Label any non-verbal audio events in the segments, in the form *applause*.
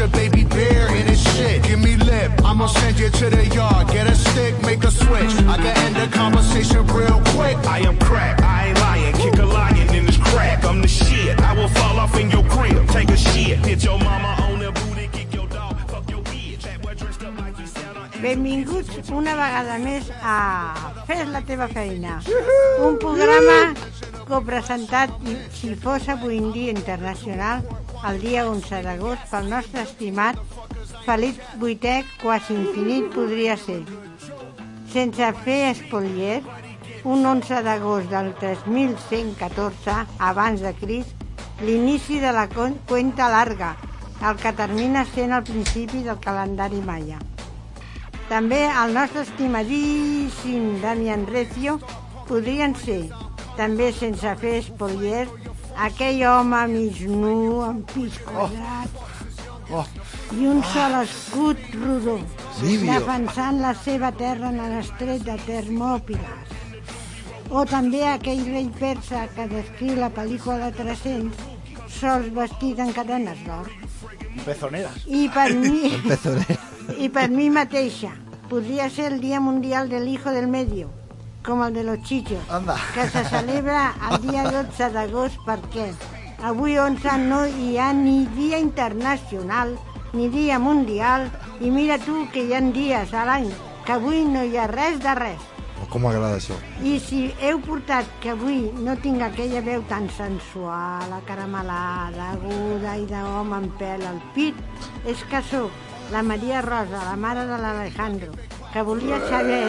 A baby bear in his shit. Give me lip, I'ma send you to the yard. Get a stick, make a switch. I can end the conversation real quick. I am crack, I ain't lying. Kick a lion in his crack, I'm the shit. I will fall off in your crib, take a shit. Hit your mama on the booty, kick your dog, fuck your bitch. That boy dressed up like on Benvinguts una vegada més a Fes la teva feina, un programa copresentat, si fos avui en dia internacional, el dia 11 d'agost, pel nostre estimat Felip Vuitè, quasi infinit podria ser. Sense fer espolier, un 11 d'agost del 3114 abans de Crist, l'inici de la cuenta larga, el que termina sent el principi del calendari maia. També el nostre estimadíssim Damian Recio podrien ser, també sense fer espolier, aquell home mig nu, amb pis quadrat, Oh, i un sol escut rodó, Livio. defensant la seva terra en l'estret de Termòpiles. O també aquell rei persa que descriu la pel·lícula 300, sols vestit en cadenes d'or. pezoneras. I per *laughs* mi... *laughs* I per mi mateixa, podria ser el Dia Mundial del Hijo del Medio, com el de los chichos, Anda. que se celebra el dia 12 d'agost perquè avui 11 no hi ha ni dia internacional ni dia mundial i mira tu que hi ha dies a l'any que avui no hi ha res de res. Oh, com m'agrada això. I si heu portat que avui no tinc aquella veu tan sensual, acaramelada, aguda i d'home amb pèl al pit, és que sóc la Maria Rosa, la mare de l'Alejandro, que volia saber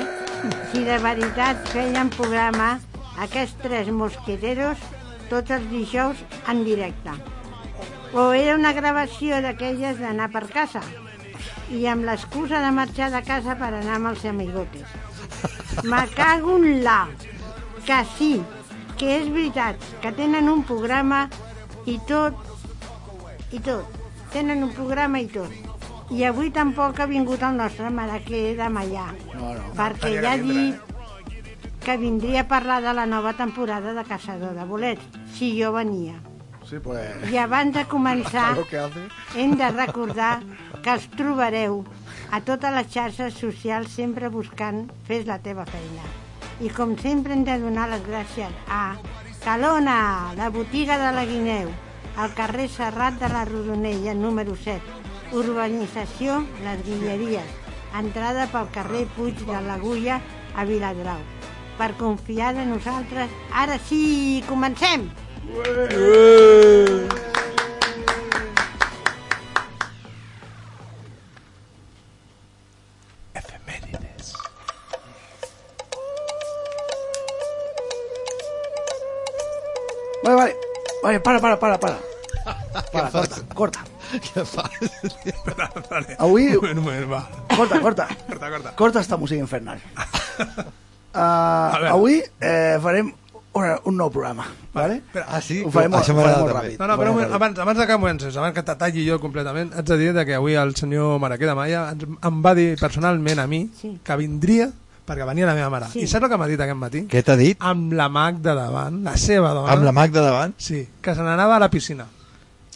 si de veritat feien programa aquests tres mosqueteros tots els dijous en directe. O era una gravació d'aquelles d'anar per casa i amb l'excusa de marxar de casa per anar amb els amigotes. Me cago en la... Que sí, que és veritat, que tenen un programa i tot, i tot. Tenen un programa i tot. I avui tampoc ha vingut el nostre maraquer de Mallà, No, no. perquè ja ha dit que vindria a parlar de la nova temporada de Caçador de Bolets, si jo venia. Sí, pues... I abans de començar, *laughs* hem de recordar que els trobareu a totes les xarxes socials sempre buscant Fes la teva feina. I com sempre hem de donar les gràcies a Calona, la botiga de la Guineu, al carrer Serrat de la Rodonella, número 7, urbanització Les Guilleries, entrada pel carrer Puig de l'Agulla a Viladrau. Per confiar de nosaltres, ara sí, comencem! Vale, vale. Vale, para, para, para, para. Para, corta, corta. *laughs* Què fas? Avui, Un moment, va. corta, corta. Corta, corta. Corta esta música infernal. *laughs* Uh, avui eh, farem un, un nou programa, vale? Espera. Ah, sí? Ho farem, Això ho farem m'agrada molt ràpid. No, no, però un moment, abans, abans de que comences, abans que te talli jo completament, haig de dir de que avui el senyor Maraquer de Maia ens, em va dir personalment a mi Sí. que vindria perquè venia la meva mare. Sí. I saps el que m'ha dit aquest matí? Què t'ha dit? Amb la Magda davant, la seva dona. Amb la Magda davant? Sí, que se n'anava a la piscina.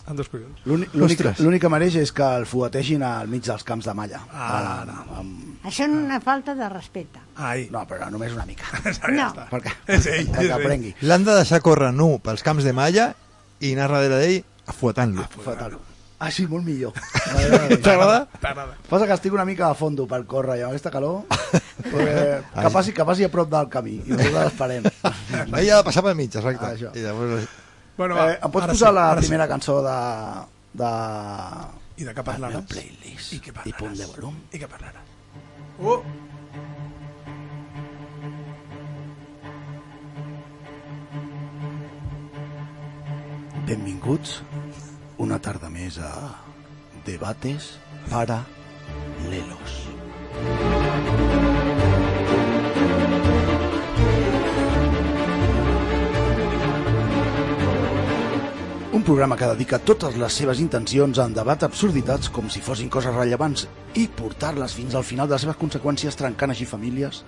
Amb dos collons. L'únic- L'únic Ostres. l'únic que mereix és que el fuetegin al mig dels camps de malla. Ah, Amb- amb- Això és una falta de respecte. Ai. No, però només una mica. *laughs* No. Perquè, És ell, perquè és ell. aprengui. L'han de deixar córrer nu pels camps de malla i anar darrere d'ell afuetant-lo. Fatal. Ah, sí, molt millor. *laughs* T'agrada? T'agrada. Passa que estic una mica a fondo per córrer i amb aquesta calor *laughs* que, passi, que passi a prop del camí i nosaltres esperem. Ell ha de passar pel mig, exacte. Ah, això. I llavors... Bueno, va, Eh, em pots posar sí, la ara sí. primera cançó de, de, I de què parlaràs? playlist. I què I punt de parlaràs? volum. I què parlaràs? Uh! Benvinguts una tarda més a Debates para Lelos. Un programa que dedica totes les seves intencions a endebatre absurditats com si fossin coses rellevants i portar-les fins al final de les seves conseqüències trencant així famílies,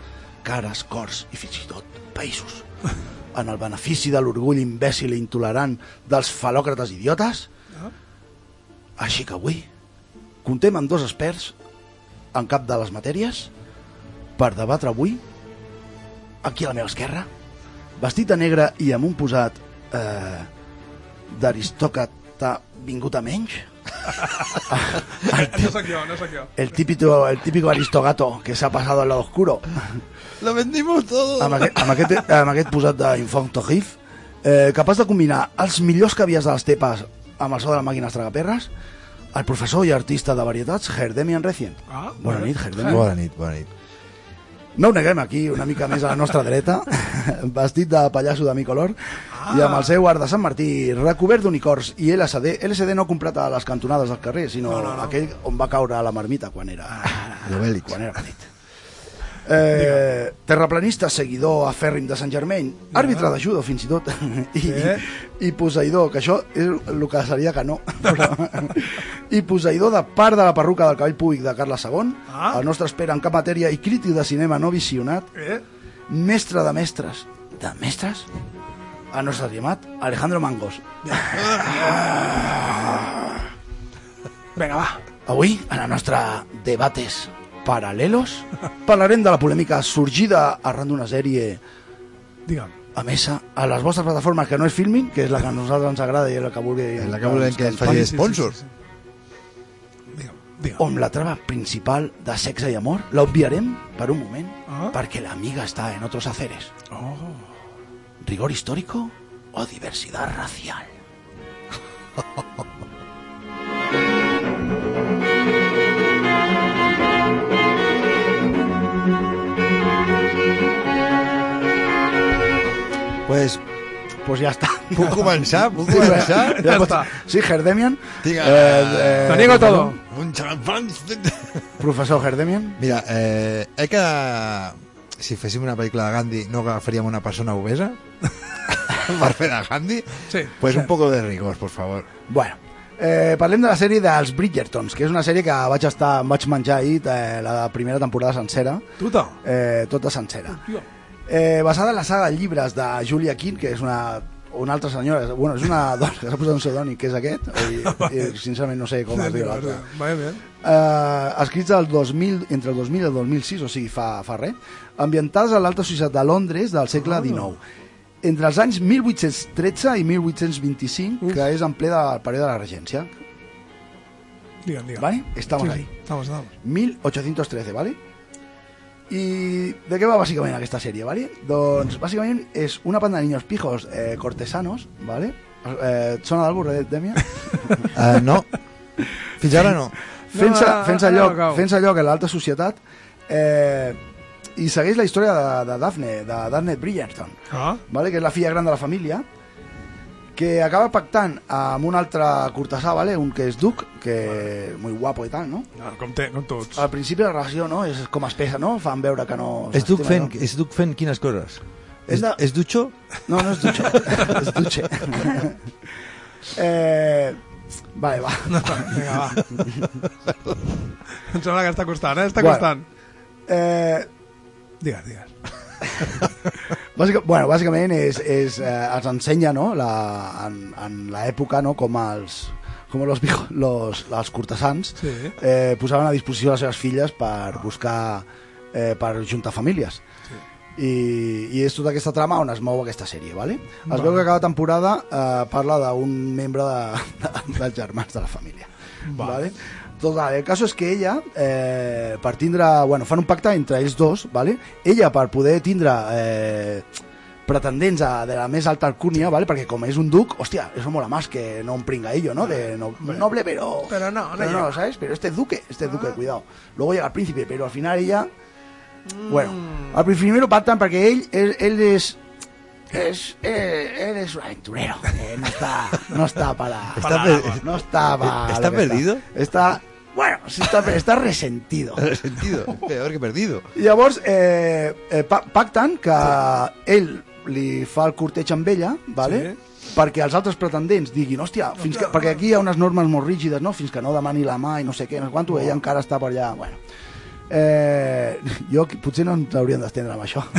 cares, cors i fins i tot països. *laughs* En el benefici de l'orgull imbècil i intolerant dels falòcrates idiotes? Així que avui contem amb dos experts en cap de les matèries per debatre avui aquí a la meva esquerra vestit de negre i amb un posat eh, d'aristòcrata vingut a menys *laughs* No sóc jo, no sóc jo. el típico, el típico aristogato que s'ha passat al lado oscuro Lo vendimos todo. amb aquest, amb aquest, amb aquest posat d'Infonto Gif eh, capaç de combinar els millors caviars de les tepes amb el so de les màquines tragaperres el professor i artista de varietats Gerdemian Recien Ah, Bona nit, Gerdemian Bona nit, bona nit. No ho neguem aquí, una mica més a la nostra dreta, *laughs* vestit de pallasso de mi color, ah. i amb el seu art de Sant Martí recobert d'unicors i LSD. LSD no comprat a les cantonades del carrer, sinó no, no, no. aquell on va caure a la marmita quan era, L'Obèlix. quan era petit. Eh, terraplanista, seguidor afèrrim de Sant Germain, àrbitre de judo fins i tot, i, Eh? i posseïdor, que això és el que seria que no, *laughs* però, i posseïdor de part de la perruca del cabell públic de Carles II, Ah. el nostre espera en cap matèria i crític de cinema no visionat, Eh? mestre de mestres, de mestres, el nostre rimat, Alejandro Mangos. Vinga, va. Avui, en el nostre debates paral·lelos, parlarem de la polèmica sorgida arran d'una sèrie Digue'm. a mesa a les vostres plataformes que no és Filmin, que és la que a nosaltres ens agrada i és la que vulgui... En la que volem que ens faci sponsor. Digue'm, digue'm. On la trama principal de sexe i amor l'obviarem per un moment Ah. perquè la amiga està en otros haceres. Oh. ¿Rigor histórico o diversidad racial? Pues, Pues ja està. *laughs* puc començar? Puc Sí, començar? ja Ja està. Sí, Gerdemian. Diga. Lo niego todo. Un champán. *laughs* Professor Gerdemian. Mira, eh, eh que si féssim una pel·lícula de Gandhi no agafaríem una persona obesa *laughs* de Gandhi? Sí. Pues un poco de rigor, por favor. Bueno, eh, parlem de la sèrie dels Bridgertons, que és una sèrie que vaig estar, vaig menjar ahir eh, la primera temporada sencera, Tuta. eh, tota sencera. Eh, basada en la saga de llibres de Julia King, que és una, una altra senyora, bueno, és una *laughs* dona que s'ha posat un pseudònic, que és aquest, i, *laughs* i sincerament no sé com es diu l'altre. Eh, escrits el 2000, entre el 2000 i el 2006, o sigui, fa, fa res, ambientades a l'alta societat de Londres del segle XIX. Entre els anys 1813 i 1825, que és en ple del període de la regència. Digan, digan. ¿Vale? Estamos Sí, ahí. sí. Estamos, estamos. 1813, ¿vale? I de què va bàsicament aquesta sèrie, ¿vale? Doncs bàsicament és una panda de niños pijos eh, cortesanos, ¿vale? Eh, sona d'algú, Red Demia? Uh, *laughs* no. Fins ara no. fent-se No, fent no, lloc, no cau. fent lloc en l'alta societat eh, i segueix la història de, de Daphne, de Daphne Bridgerton, Ah, vale? que és la filla gran de la família, que acaba pactant amb un altre cortesà, vale? un que és Duc, que muy guapo i tal, no? no, com, té, com tots. Al principi la relació no? és com espessa, no? Fan veure que no... És Duc fent, és Duc fent quines coses? És de- és Ducho? No, no és Duche. *laughs* és Duche. eh, vale, va. Vinga, va. *laughs* em sembla que està costant, eh? Està Bueno. costant. Eh, Digues, digues. Bàsica, bueno, bàsicament és, és, eh, ens ensenya no, la, en, en l'època no, com els com los, los, els cortesans Sí. eh, posaven a disposició les seves filles per buscar eh, per juntar famílies I, i és tota aquesta trama on es mou aquesta sèrie vale? es Vale. veu que cada temporada eh, parla d'un membre de, de, dels germans de la família Vale. vale? Total, el cas és que ella, eh, per tindre... Bueno, fan un pacte entre ells dos, vale? Ella, per poder tindre... Eh, pretendents a, de la més alta alcúnia, ¿vale? perquè com és un duc, hòstia, eso mola más que no un pringaillo, ¿no? De no- noble, pero... Pero no, no pero llega. ¿sabes? Pero este es duque, este es duque, cuidado. Luego llega el príncipe, pero al final ella... Bueno, al primero pactan perquè ell, ell, ell és... És, eh, él es un aventurero, eh, no está, no está para, Está para- per- no está para ¿Está perdido? Está, bueno, sí está, está resentido. *laughs* sentido. Peor que perdido. Llavors eh, eh, pa- pacten que ell li fa el corteig amb ella, vale? Sí. perquè els altres pretendents diguin, hòstia, fins que, perquè aquí hi ha unes normes molt rígides, no? fins que no demani la mà i no sé què, no sé quanto, ella encara està per allà, bueno. Eh, jo potser no ens hauríem d'estendre amb això. *laughs*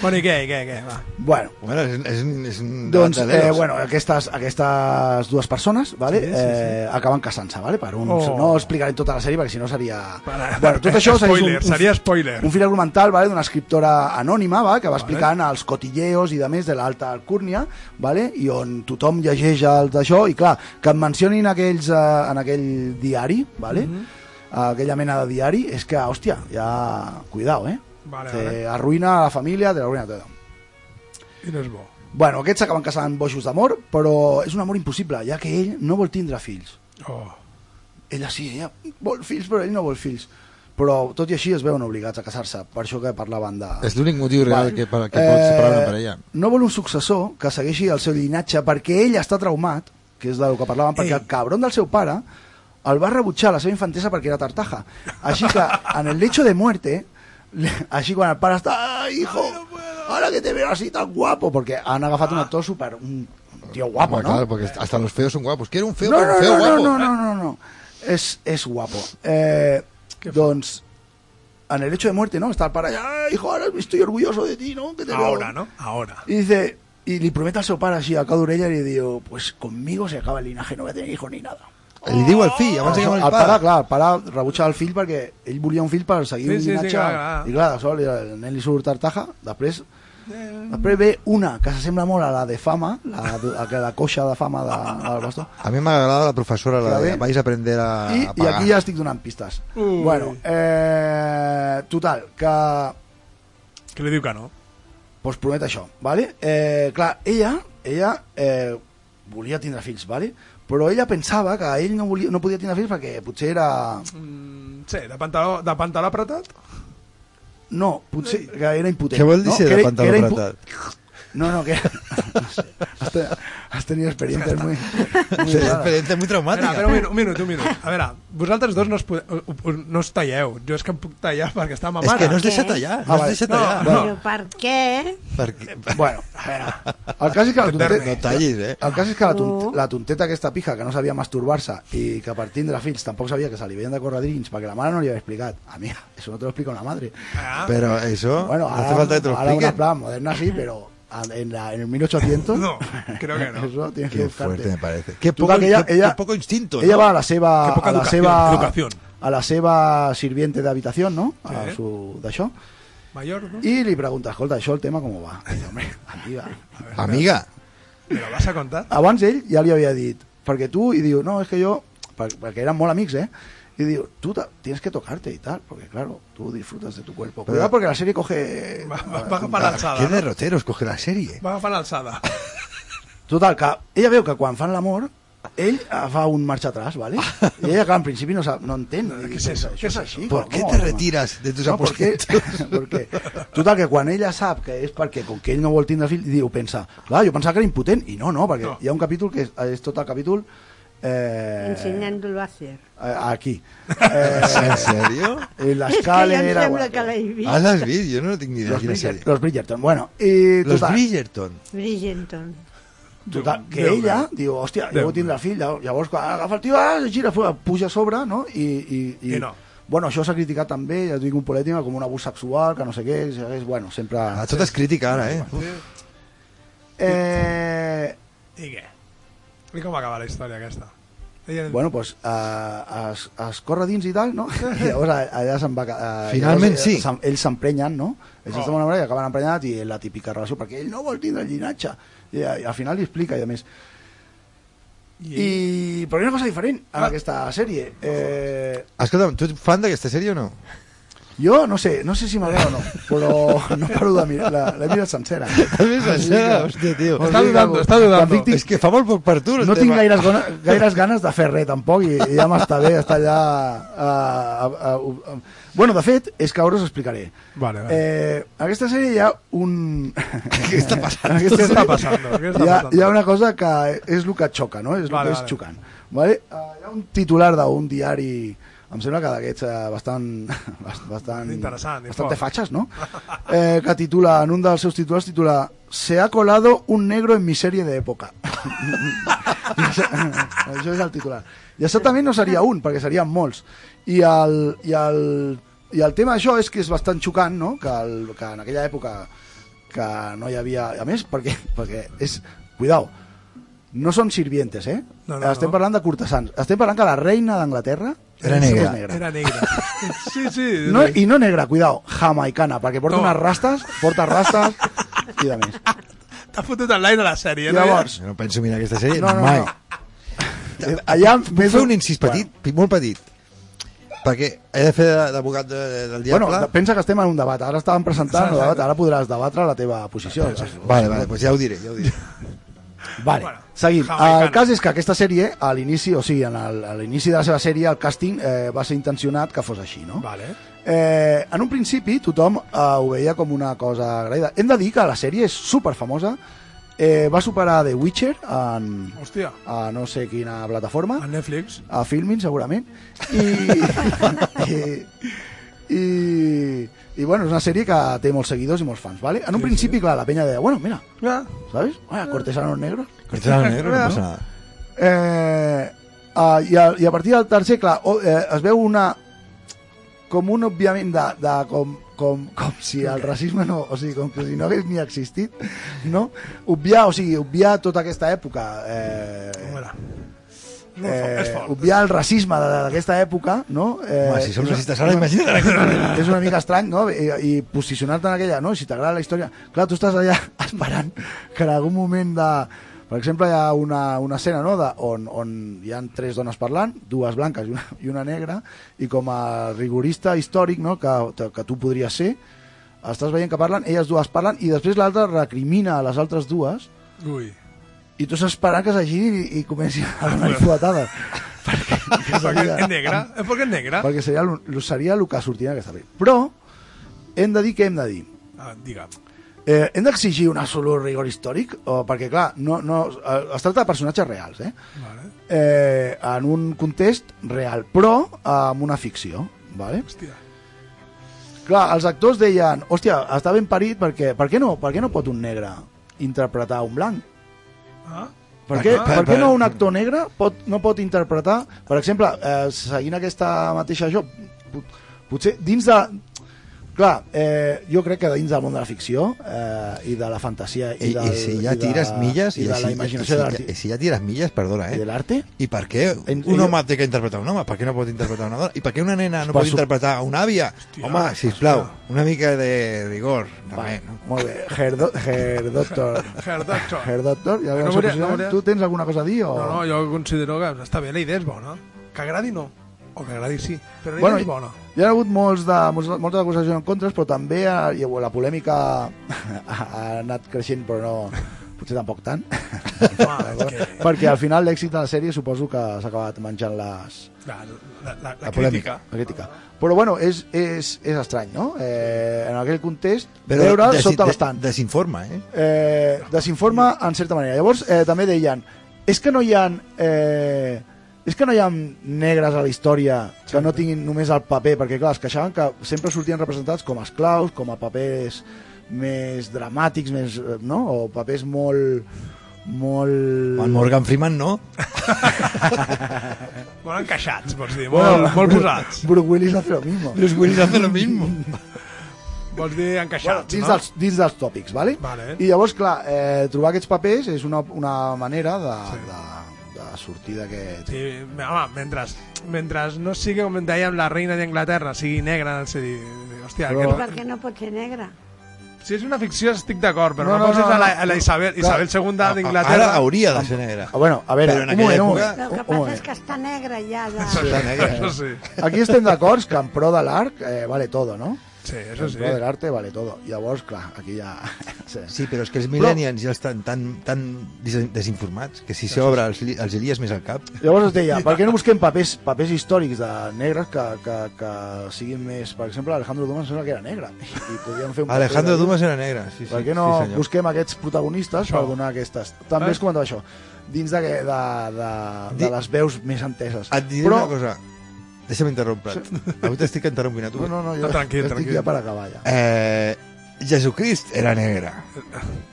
Bueno, i què, i què, què? Va. bueno, Bueno, és, és, un- és un doncs, de eh, bueno, aquestes, aquestes dues persones vale, Sí, sí, sí. Eh, acaben casant-se, vale, per un, Oh. no explicaré tota la sèrie perquè si no seria... Para- Bueno, tot això segueix *laughs* Spoiler, seria spoiler. Un fil argumental vale, d'una escriptora anònima va, que va explicant els cotilleos i de més de l'alta alcúrnia vale, i on tothom llegeix el d'això i clar, que et mencionin aquells, eh, en aquell diari vale, Mhm. aquella mena de diari és que, hòstia, ja... Cuidao, eh? Vale, te vale. arruïna la família, te l'arruïna tot. I no és bo. Bueno, aquests s'acaben casant bojos d'amor, però és un amor impossible, ja que ell no vol tindre fills. Oh. Ella sí, ella vol fills, però ell no vol fills. Però tot i així es veuen obligats a casar-se, per això que parlaven de... És l'únic motiu real Vale. que, per, que pot separar una parella. No vol un successor que segueixi el seu llinatge perquè ell està traumat, que és del que parlaven, perquè Ei. el cabron del seu pare el va rebutjar a la seva infantesa perquè era tartaja. Així que, en el lecho de muerte, *laughs* així quan el pare està, "Ay, hijo, ahora que te veo así tan guapo, perquè han agafat un actor super, un tío guapo, ¿no? Claro, porque hasta los feos son guapos. Quiero un feo, no, pero no, un feo no, guapo. no, no, no, no. És, és guapo. Eh, doncs, en el hecho de muerte, ¿no? Está el para allá, "Ay, hijo, ahora estoy orgulloso de ti, ¿no? Que te veo". Ahora, no? Ahora. Y dice, y le promete al seu pare així, a cada orella, y le digo, pues conmigo se acaba el linaje, no voy a tener hijos ni nada. Li diu al fill, abans que el, amb el el pare, pare. clar, el pare rebutja el fill perquè ell volia un fill per seguir Sí, un sí, sí, llinatge clar, clar. i clar, el nen li surt tartaja després després ve una que s'assembla molt a la de fama la, la, la coixa de fama de, del bastó A mi m'agrada la professora, la de vais a aprender a, I, a i pagar. aquí ja estic donant pistes Ui. bueno, eh, total que Que li diu que no. pues promet això, vale? Eh, clar, ella, ella eh, volia tindre fills, vale? Però ella pensava que ell no, volia, no podia tindre fills perquè potser era... Mm, sí, de pantaló, de pantaló apretat? No, potser que era impotent. Què vol dir no? ser de pantaló apretat? No, no, que... *laughs* No sé, has, has tenido experiencias muy... *laughs* muy Sí, raras. experiencia muy Espera, traumática. espera, un minut, un minut, un minut. A veure, vosaltres dos no, us pode... no us talleu. Jo és que em puc tallar perquè està ma És mare. que no es deixa Què? tallar, Ah, no es vale. deixa No, tallar. no. Però per què? Perquè... Bueno, a veure, el cas és que la tonteta, No tallis, eh? el cas és que la, tont, Uh. la tonteta aquesta pija que no sabia masturbar-se i que per tindre fills tampoc sabia que se li veien de córrer dins perquè la mare no li havia explicat. Amiga, *laughs* eso no te lo explica una madre. Ah, Pero eso, Bueno, no ahora, hace falta que te lo ahora una expliquen. plan moderna sí, en, la, en el 1800... No, creo que no. *laughs* Eso tienes que Qué buscarte. fuerte me parece. Qué poco, que ella, qué- ella, qué poco instinto, ella ¿no? va a la seva Qué poca a la educación, seva educación. a la seva sirviente d'habitació, no? A Sí. su d'això. Mayor, ¿no? I li pregunta, escolta, això el tema com va? Dice, hombre, amiga. Amiga, ¿Me lo vas a contar? Abans ell ja li havia dit, perquè tu, i diu, no, és que jo, per- perquè eren molt amics, eh? Y digo, tú tienes que tocarte y tal, porque claro, tú disfrutas de tu cuerpo. Pero- Cuidado porque la serie coge... Va, va, va agafar l'alçada. qué derroteros coge la serie. Va agafar l'alçada. Total, que ella veu que quan fan l'amor, ell eh, fa un marxa atrás, ¿vale? *laughs* I ella, clar, en principi no, sap, no entén. ¿Qué I es dice, eso? Això ¿Qué és així. ¿Por qué te retiras de tus No, perquè, aposentos? *laughs* perquè, total, que quan ella sap que és perquè com que ell no vol tindre fill, diu, pensa, clar, jo pensava que era impotent, i no, no, perquè No. hi ha un capítol que és, és tot el capítol eh, Ensenyant-lo a hacer. eh, aquí. *laughs* Eh, ¿En serio? en em era... sembla que vist. Ah, las vi, yo no tengo ni idea los, de la Bridger- los Bridgerton, bueno, i Los total, Bridgerton. Bridgerton. total que Déu ella meu. diu, hòstia, Déu jo vull tindre meu. fill, llavors, quan agafa el tio, ah, es gira, fu- puja a sobre, no? I, i, I no. Bueno, això s'ha criticat també, ja et dic un polètica, com un abús sexual, que no sé què, és, bueno, sempre... Ah, tot és crítica ara, eh? Uf. Eh, I què? I com acaba la història aquesta? Ella... bueno, pues, uh, es, es corre dins i tal, no? *laughs* I llavors a- allà se'n va... Uh, Finalment sí. Se'n, ells s'emprenyen, no? Ells Oh. estan enamorats i acaben emprenyats i la típica relació, perquè ell no vol tindre el llinatge. I, i al final li explica, i a més. I, però hi ha una cosa diferent en Ah. aquesta sèrie. Eh, Escolta'm, tu ets fan d'aquesta sèrie o no? Jo no sé, no sé si m'agrada o no, però no paro de mirar, la- l'he mirat sencera. Has vist sencera? Hòstia, tio. Està dudando, està dudando. Tinc, És que fa molt poc per tu. el no tinc gaires, gana, gaires ganes de fer res, tampoc, i, i ja m'està bé estar allà... Uh, uh, uh, uh, bueno, de fet, és que ara us explicaré. Vale, vale. Eh, aquesta sèrie hi ha un... *laughs* Què està passant? Què està passant? Hi ha, hi ha una cosa que és el que xoca, no? És el Vale, que és vale. xocant. Vale? Uh, hi ha un titular d'un diari em sembla que d'aquests eh, bastant, *laughs* bastant, Interessant i bastante fort. fatxes, no? *laughs* Eh, que titula, en un dels seus titulars titula Se ha colado un negro en mi serie de època. I *laughs* això, això és el titular. I això també no seria un, perquè serien molts. I el, i el, i el tema d'això és que és bastant xocant, no? Que, el, que en aquella època que no hi havia... A més, perquè, perquè és... Cuidao, no són sirvientes, eh? No, no, Estem no. parlant de cortesans. Estem parlant que la reina d'Anglaterra Era negra. negra. Era negra. Sí, sí. No, I no negra, cuidao, jamaicana, perquè porta No. unes rastes, porta rastes i de més. T'ha fotut en l'aire la sèrie, no? Llavors, Jo no penso mirar aquesta sèrie no, no, mai. no. Allà Vull fer un incís petit, pi- molt petit. Perquè he de fer de- d'abogat de, del Bueno, diable. de- pensa que estem en un debat. Ara estàvem presentant el debat, ara podràs debatre la teva posició. Vale, vale, pues ja ho diré, ja ho diré. Vale, Bueno, seguim. jamaicana. El cas és que aquesta sèrie, a l'inici, o sigui, en el- a l'inici de la seva sèrie, el càsting eh, va ser intencionat que fos així, no? Vale. Eh, en un principi tothom eh, ho veia com una cosa agraïda. Hem de dir que la sèrie és super famosa, eh, va superar The Witcher en, Hòstia, a no sé quina plataforma, a Netflix. a Filmin segurament, i, *laughs* i, i, i bueno, és una sèrie que té molts seguidors i molts fans, ¿vale? En un Sí, principi, clar, la penya deia, bueno, mira, Ja. ¿sabes? Vaya, cortesanos negros. Cortesano negro, no passa nada. Eh, uh, i, a, I a partir del tercer, clar, o, eh, es veu una com un obviament de, de com, com, com si el racisme no, o sigui, com que si no hagués ni existit, no? Obviar, o sigui, obviar tota aquesta època, eh. No, és eh, fort. obviar el racisme de- d'aquesta època, no? Eh, Home, si som racistes ara, imagina't. *laughs* és una mica estrany, no? I, i posicionar-te en aquella, no? Si t'agrada la història... Clar, tu estàs allà *laughs* esperant que en algun moment de... Per exemple, hi ha una, una escena no? de, on, on hi han tres dones parlant, dues blanques i una, i una negra, i com a rigorista històric no? que, que tu podries ser, estàs veient que parlen, elles dues parlen, i després l'altra recrimina a les altres dues, Ui. I tu estàs esperant que s'agiri i, i comenci a donar fuetades. *laughs* perquè, Perquè seria- és negra. És perquè és negra. perquè seria, seria el que sortia en aquesta pel·li. Però hem de dir què hem de dir. Ah, digue'm. Eh, hem d'exigir un absolut rigor històric, o, perquè clar, no, no, eh, es tracta de personatges reals, eh? Vale. Eh, en un context real, però amb una ficció. Vale? Hòstia. Clar, els actors deien, hòstia, està ben parit perquè, per què no, per què no pot un negre interpretar un blanc? Ah? Per què, Ah. per què no un actor negre pot, no pot interpretar, per exemple, eh, seguint aquesta mateixa això, pot- potser dins de... Clar, eh, jo crec que dins del món de la ficció eh, i de la fantasia i, I, del, i si ja i de, tires milles i de si, la i imaginació si, de i si ja tires milles, perdona, i de eh? l'arte, I per què En- un jo- home té que interpretar un home? Per què no pot interpretar una dona? I per què una nena no pot su- interpretar una àvia? Hòstia, home, sisplau, hòstia. una mica de rigor. També, no? molt bé, Herr, do, Herr Doctor, Her Doctor. Herr Doctor, ja No no volia- no volia- tu tens alguna cosa a dir? O... No, no, jo considero que està bé, la idea és bona. Que agradi no. O que agradi sí. Però Bueno, és bona. Hi ha hagut molts de, molts, moltes acusacions en contres, però també ha, ha, la polèmica *laughs* ha, anat creixent, però no, potser tampoc tant. Ah, *laughs* que... Perquè al final l'èxit de la sèrie suposo que s'ha acabat menjant les, La, la, la, la, La crítica. la crítica. Però bueno, és, és, és estrany, no? Eh, en aquell context, Però veure desi- sota bastant. Desinforma, eh? Eh, desinforma en certa manera. Llavors, eh, també deien, és que no hi ha... Eh, és que no hi ha negres a la història que no tinguin només el paper, perquè clar, es queixaven que sempre sortien representats com a esclaus, com a papers més dramàtics, més, eh, no? o papers molt... molt... El Morgan Freeman no. *laughs* Molt encaixats, vols dir. Molt, molt posats. Bruce Willis hace lo mismo. Bruce Willis hace lo mismo. *laughs* Vols dir Bueno, encaixats, dins, no? dels, dins dels tòpics, vale? Vale. I llavors, clar, eh, trobar aquests papers és una, una manera de, Sí. de, de sortir d'aquest... Sí, home, mentre, mentre no sigui, com dèiem, la reina d'Anglaterra sigui negra, és a dir, hòstia, Però- Però... Per què no pot ser negra? Si és una ficció estic d'acord, però No, no, no, poses no, a la, no. a la Isabel, Isabel II Ara d'Inglaterra. hauria de ser negra. Ah, bueno, a veure, Però en un moment, un època- moment. El que passa moment. és que està negra ja. De... Està negra. Això sí. Aquí estem d'acord que en pro de l'art eh, vale todo, no? Sí, això sí. pro de l'arte vale todo. Llavors, clar, aquí ja... *laughs* sí. Sí, però és que els millennials ja estan tan, tan des- desinformats que si s'obre els, els Elies més al cap... Llavors es deia, *laughs* per què no busquem papers, papers històrics de negres que, que, que siguin més... Per exemple, Alejandro Dumas em sembla que era negre. I podríem fer un Alejandro de- Dumas era negre, sí, sí. Per què no sí, senyor. busquem aquests protagonistes per donar aquestes... També Eh? es comentava això, dins de, de, de, de Di- les veus més enteses. Et diré una cosa. Deixa'm interrompre. Avui t'estic interrompint a tu. No, no, no, jo No, tranquil, estic tranquil. ja per acabar ja. Eh, Jesucrist era negre.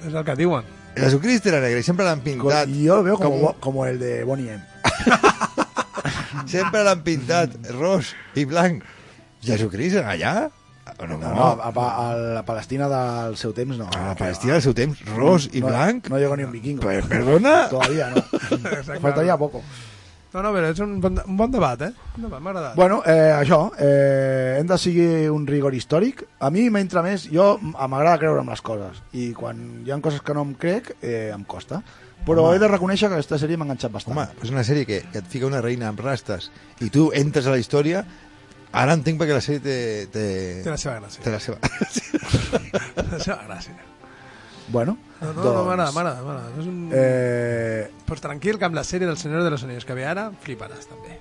És el que diuen. Jesucrist era negre i sempre l'han pintat. Y yo lo veo como, com- Bo- como el de Bonnie M. *laughs* Sempre l'han pintat ros i blanc. Jesucrist era allà? No, no, No, no, a, a, a la Palestina del seu temps no. A la Palestina del seu temps, ros i no, blanc? No llegó ni un vikingo. Per, perdona? Todavía no. *laughs* Faltaría poco. No, no, però és un bon, un bon debat, eh? Un debat, m'ha agradat. Bueno, eh, això, eh, hem de seguir un rigor històric. A mi m'entra més, jo m- m'agrada creure en les coses, i quan hi ha coses que no em crec, eh, em costa. Però Home. he de reconèixer que aquesta sèrie m'ha enganxat bastant. Home, és una sèrie que, que et fica una reina amb rastes i tu entres a la història, ara entenc perquè la sèrie té... Té, Té la seva gràcia. té la seva... *laughs* La seva gràcia. Bueno, No, no, doncs, no, m'agrada, m'agrada, m'agrada. És un... Eh, Pues tranquil, que amb la sèrie del Senyor de los Anillos que ve ara, fliparàs també.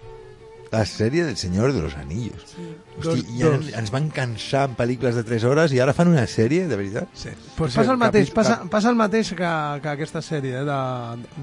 La sèrie del Senyor de los Anillos. Hosti, Dos- ja dos. ens van cansar amb pel·lícules de 3 hores i ara fan una sèrie, de veritat? Sí. Pues Sí, passa el mateix, capi- passa, cap- passa el mateix que, que aquesta sèrie, eh, de,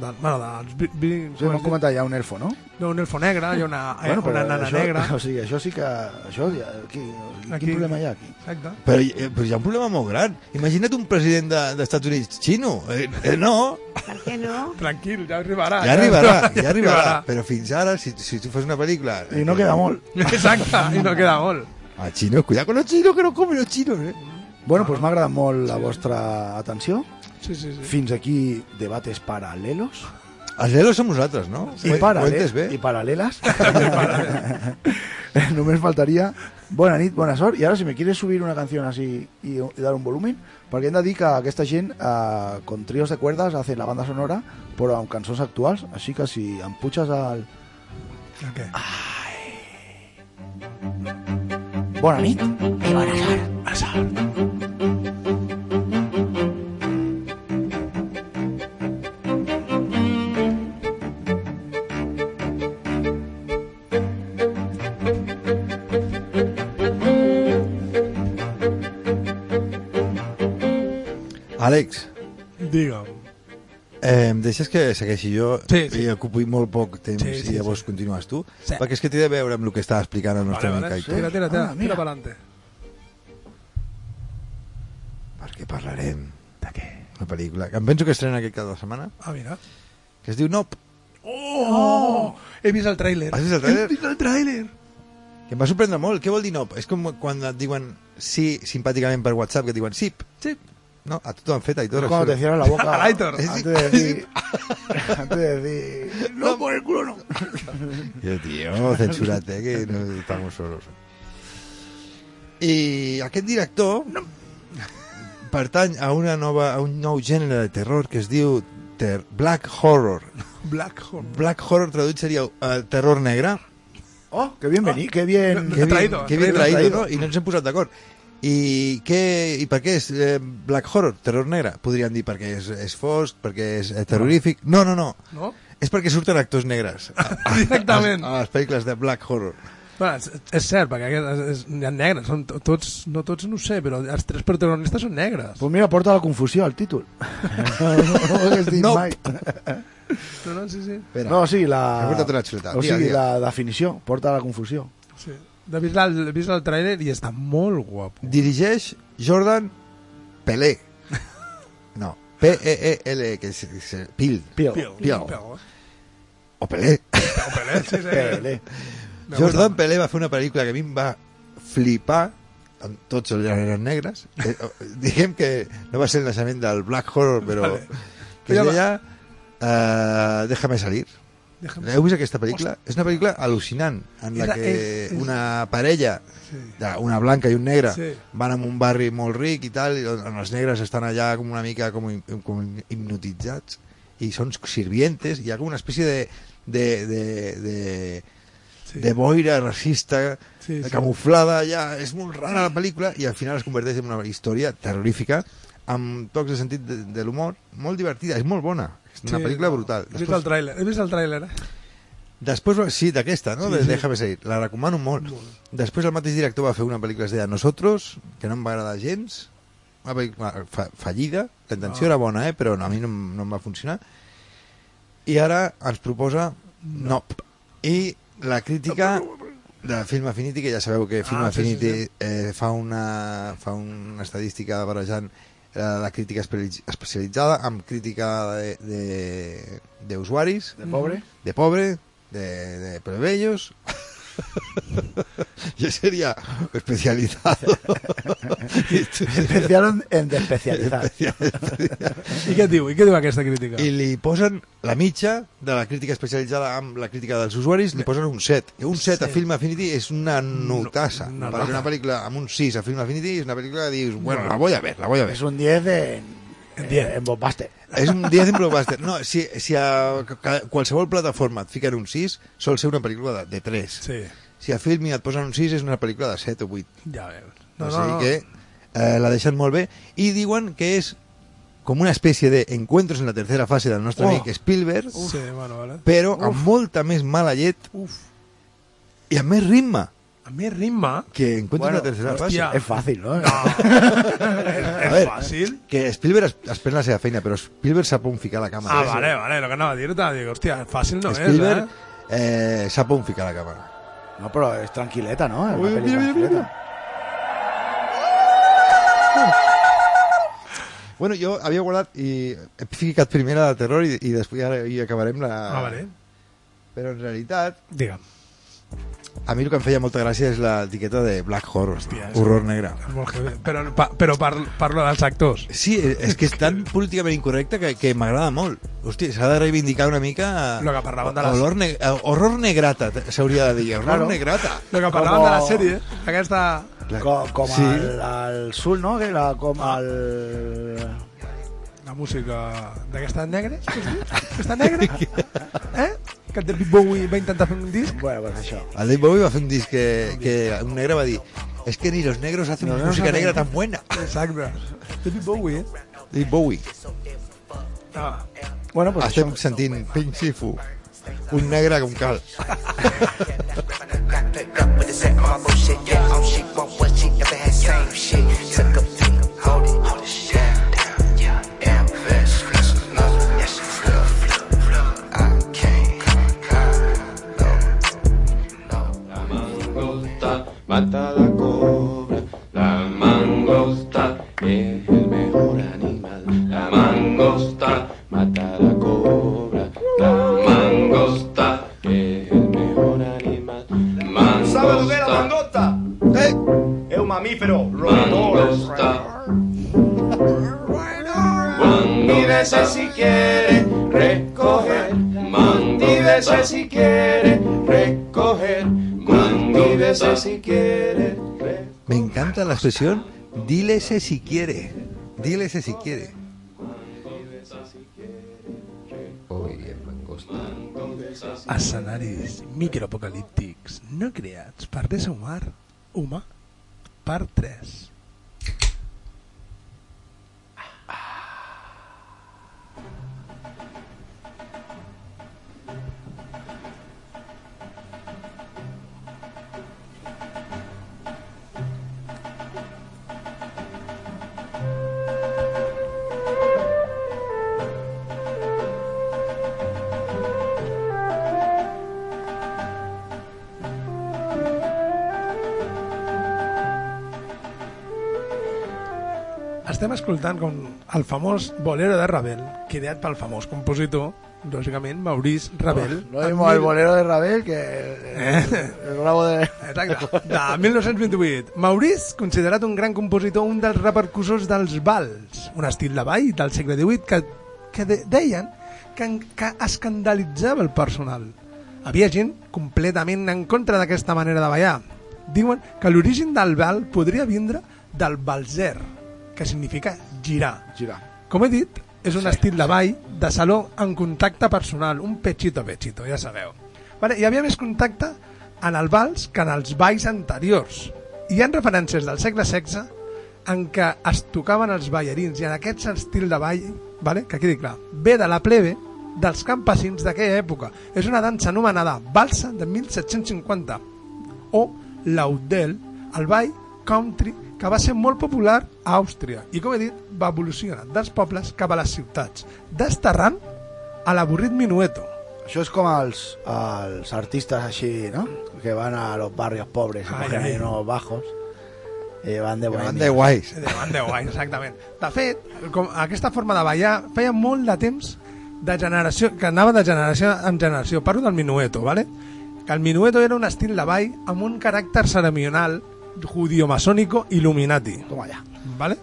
de, bueno, dels, vi, vi, sí, m'han comentat ja un elfo, no? no, un elfo negre, hi ha una, eh, Bueno, una nana això, negra. *laughs* O sigui, això sí que... Això, ja, aquí, Aquí. Quin problema hi ha aquí? Exacte. Però, hi- eh, però hi ha un problema molt gran. Imagina't un president de- dels Estats Units xino. Eh, eh, no, Per què no? Tranquil, ja arribarà. *laughs* ja arribarà, ja arribarà. Però fins ara, si, si tu fas una pel·lícula... I no queda molt. *laughs* Exacte, i no queda molt. A chinos, cuidado con los chinos, que no comen los chinos, eh? Bueno, doncs m'ha agradat molt la vostra atenció. Sí, sí, sí. Fins aquí debates paral·lelos. Els lelos som nosaltres, no? I, Ho- ho entes bé? i paral·leles. *laughs* *laughs* Només faltaria bona nit, bona sort. I ara, si me quieres subir una canción así y, y dar un volumen, perquè hem de dir que aquesta gent, eh, con tríos de cuerdas, hace la banda sonora, però amb cançons actuals, així que si em al... Okay. Bona nit i bona sort. Àlex, Digue'm. Eh, em deixes que segueixi jo Sí, sí. i ocupi molt poc temps Sí, sí, i llavors sí. continues tu? Sí. Perquè és que té a veure amb el que estava explicant el nostre Vale, amic vale. Aitor. Tira, tira, tira, Ah, mira. tira per adelante. Perquè parlarem De què? una pel·lícula que em penso que estrena aquest cap de setmana, Ah, mira. que es diu Nop. Oh! He vist el tràiler. Has vist el tràiler? He vist el tràiler. Que em va sorprendre molt. Què vol dir Nop? És com quan et diuen sí simpàticament per WhatsApp, que et diuen sí. Sí. No, a tu t'ho han fet, Aitor. Cuando te això. cierras la boca *laughs* Aitor. *laughs* antes de decir... antes de decir... No, por el culo no. *laughs* Jo, tio, censurate, que no estamos solos. I aquest director pertany a una nova a un nou gènere de terror que es diu ter Black Horror. Black Hole. Black Horror traduït seria uh, terror negre. Oh, qué bien vení, qué bien... No, Que traído, bien, que bien traído, traído, traído. no? I no ens hem posat d'acord. I, què, I per què és eh, Black Horror, terror negre? Podríem dir perquè és, és fosc, perquè és eh, terrorífic... No, no, no. No? És perquè surten actors negres *laughs* a, a, Directament. a, a les pel·lícules de Black Horror. Bueno, és, és cert, perquè aquest és, és, hi ha negres, són to- tots, no tots no ho sé, però els tres protagonistes són negres. Pues mira, porta la confusió al títol. no, *laughs* no ho hagués dit No. mai. No, no, sí, sí. Espera, No, sí, He la... portat una xuleta. O Dia, sigui, dia. la definició, porta la confusió. He vist, el, he vist el tràiler i està molt guapo. Dirigeix Jordan Pelé. No, P-E-E-L, que és, és Pil. Pio, Pio. Pio. O Pelé. Pio, Pelé, sí, sí. Pele. Me Jordan. Pelé va fer una pel·lícula que a mi em va flipar amb tots els gèneres negres. *laughs* Eh, diguem que no va ser el naixement del Black Horror, però Vale. que Ja va. deia eh, Déjame salir. Déjame- Heu vist aquesta pel·lícula? És una pel·lícula al·lucinant, en la Era- que és- és- una parella, Sí. una blanca i un negre, Sí. van a un barri molt ric i tal, i on els negres estan allà com una mica com, com hipnotitzats, i són sirvientes, i hi ha com una espècie de, de, de, de, Sí. de boira racista, Sí, sí. camuflada, ja, és molt rara la pel·lícula, i al final es converteix en una història terrorífica, amb tocs de sentit de, de l'humor, molt divertida, és molt bona, és una Sí, pel·lícula no. brutal. He vist el tràiler, he vist el tràiler, eh? Després, sí, d'aquesta, no? Sí, Sí. Déjame seguir. La recomano molt. Després el mateix director va fer una pel·lícula que es deia Nosotros, que no em va agradar gens, una pel·lícula fa fallida, la intenció Ah. era bona, eh? però no, a mi no, no em va funcionar. I ara ens proposa Nop. I la crítica de Film Affinity, que ja sabeu que Film Ah, sí, sí, Affinity sí. Eh, fa, una, fa una estadística barrejant eh, la crítica espe- especialitzada amb crítica de- de- d'usuaris, De pobre. de pobre, de, de plebeyos. Yo sería especializado. *laughs* Especial en despecializar. I què et diu? I què diu aquesta crítica? I li posen la mitja de la crítica especialitzada amb la crítica dels usuaris, li posen un 7. I un 7 a Sí. Film Affinity és una notassa. No, una perquè nota. una pel·lícula amb un 6 a Film Affinity és una pel·lícula que dius, bueno, la voy a ver, la voy a ver. Es un 10 en, en, 10. en Bombaster. És un 10 en blockbuster. No, si, si a qualsevol plataforma et fiquen un 6, sol ser una pel·lícula de, de 3. Sí, Si a Filmi et posen un 6, és una pel·lícula de 7 o 8. ja veus. No, o sigui que eh, la deixen molt bé i diuen que és com una espècie de encuentros en la tercera fase del nostre Oh. amic Spielberg, Sí, bueno, vale. però amb molta més mala llet Uf, i amb més ritme a més ritme... que encuentros Bueno, en la tercera fase. Es fácil, ¿no? És *laughs* *laughs* ver, fàcil. Que Spielberg es, es pren la seva feina, però Spielberg sap on ficar la càmera. Ah, vale, vale, lo que anava a dir-te, dic, hòstia, fàcil no Spielberg és, eh? eh, sap on ficar la càmera. No, pero es tranquileta, ¿no? Es una mira, mira. Bueno, jo havia guardat i he ficat primer la de terror i, i després ara hi acabarem la... Ah, vale. Però en realitat, Digue'm. A mi el que em feia molta gràcia és l'etiqueta de Black Horror, Hòstia, horror negre. Però, pa, però par, parlo dels actors. Sí, és que és tan políticament incorrecte que, que m'agrada molt. Hòstia, s'ha de reivindicar una mica... Lo que parlaven de les- Horror, ne eh, horror negrata, s'hauria de dir. Horror Claro. negrata. Lo que parlaven Com- de la sèrie, aquesta... Com, com Sí. al, al Sul, no? Que la, com al... La música d'aquesta dir? Aquesta negra? Eh? Que el David Bowie va intentar fer un disc? Bueno, pues això. El Dave Bowie va fer un disc que, que un negre va dir es que ni los negros hacen Los negros música negra tan buena. Exacte. David Bowie, eh? Dave Bowie. Ah. Bueno, pues Estem això. sentint Pink Sifu. Un negre com cal. Mata la cobra, la mangosta es el mejor animal. La mangosta mata la cobra, la mangosta es el mejor animal. ¿Sabe lo que es la Mangosta, mangosta? Eh, Es un mamífero mangosta. Mangosta, si quiere recoger, mangosta, si quiere recoger, mangosta, si quiere. Me encanta la expresión dílese si quiere. Dílese si quiere. Oye, mangosta. Escenaris microapocalíptics no creats per l'ésser humà, per 3. Estem escoltant com el famós Bolero de Ravel, creat pel famós compositor, lògicament, Maurice Ravel. Lo mismo el bolero de Ravel que el, el bravo de... Exacte, de 1928. Maurice, considerat un gran compositor, un dels repercussors dels vals, un estil de ball del segle XVIII que, que de, deien que, que escandalitzava el personal. Havia gent completament en contra d'aquesta manera de ballar. Diuen que l'origen del ball podria vindre del balzer, que significa girar. Girar. Com he dit, és un estil de ball de saló en contacte personal, un pechito pechito, ja sabeu. Vale, hi havia més contacte en el vals que en els balls anteriors. Hi ha referències del segle XVI en què es tocaven els ballarins i en aquest estil de ball, vale, que quedi clar, ve de la plebe dels campesins d'aquella època. És una dansa anomenada Balsa de 1750 o l'Audel, el ball country que va ser molt popular a Àustria i, com he dit, va evolucionar dels pobles cap a les ciutats, desterrant a l'avorrit minueto. Això és com els, els artistes així, ¿no? Que van a los barrios pobres Ai, ai. unos bajos y van de Que van de guais. De van de guai, exactament. De fet, com aquesta forma de ballar feia molt de temps de generació, que anava de generació en generació. Parlo del minueto, ¿vale? que el minueto era un estil de ball amb un caràcter ceremonial judio-masónico Illuminati. Toma ya. ¿vale?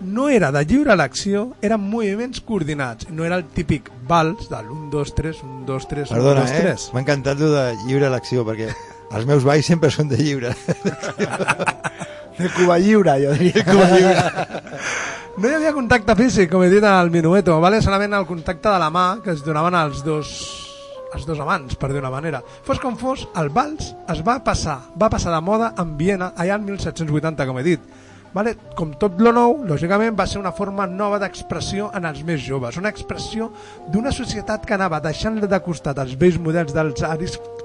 No era de lliure elecció, eren moviments coordinats. No era el típic vals del 1, 2, 3, 1, 2, 3, 1, Perdona, 2, eh? 3. M'ha encantat lo de lliure elecció, perquè els meus balls sempre són de lliure. De Cuba Lliure, jo diria. No hi havia contacte físic, com he dit al minueto, ¿vale? solament el contacte de la mà que es donaven als dos els dos amants, per dir una manera. Fos com fos, el vals es va passar, va passar de moda en Viena allà en 1780, com he dit. Vale? Com tot lo nou, lògicament, va ser una forma nova d'expressió en els més joves, una expressió d'una societat que anava deixant de costat els vells models dels aristocràtics...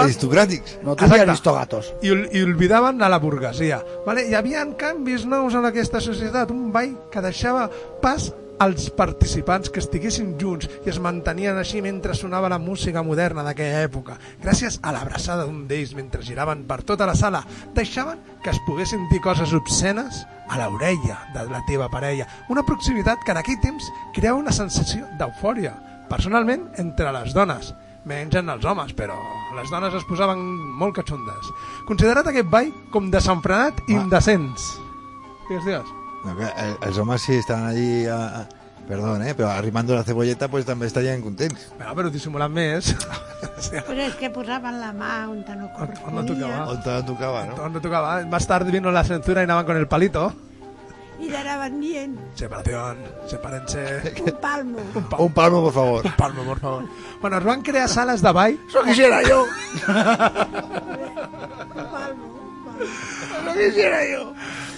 Aristocràtics. No, tu aristogatos. i, i olvidaven a la burguesia. Vale? Hi havia canvis nous en aquesta societat, un ball que deixava pas als participants que estiguessin junts i es mantenien així mentre sonava la música moderna d'aquella època. Gràcies a l'abraçada d'un d'ells mentre giraven per tota la sala, deixaven que es poguessin dir coses obscenes a l'orella de la teva parella. Una proximitat que en aquell temps creava una sensació d'eufòria, personalment entre les dones menys en els homes, però les dones es posaven molt catxondes. Considerat aquest ball com desenfrenat i indecents. Digues, digues. No, que el- els homes sí estaven allí... A, a, perdón, eh, però arrimando la cebolleta pues també estarien contents. Bueno, però dissimulant més. *laughs* Però és que posaven la mà on no On no corresponia tocava. On te tocava, no? On no tocaba. Más tarde vino la censura y andaban con el palito. i l'anaven dient Separación, sepárense. un palmo. *laughs* Un palmo, por favor. Palmo, por favor. Bueno, es van crear sales de ball. Eso quisiera yo. *laughs* Eso quisiera yo.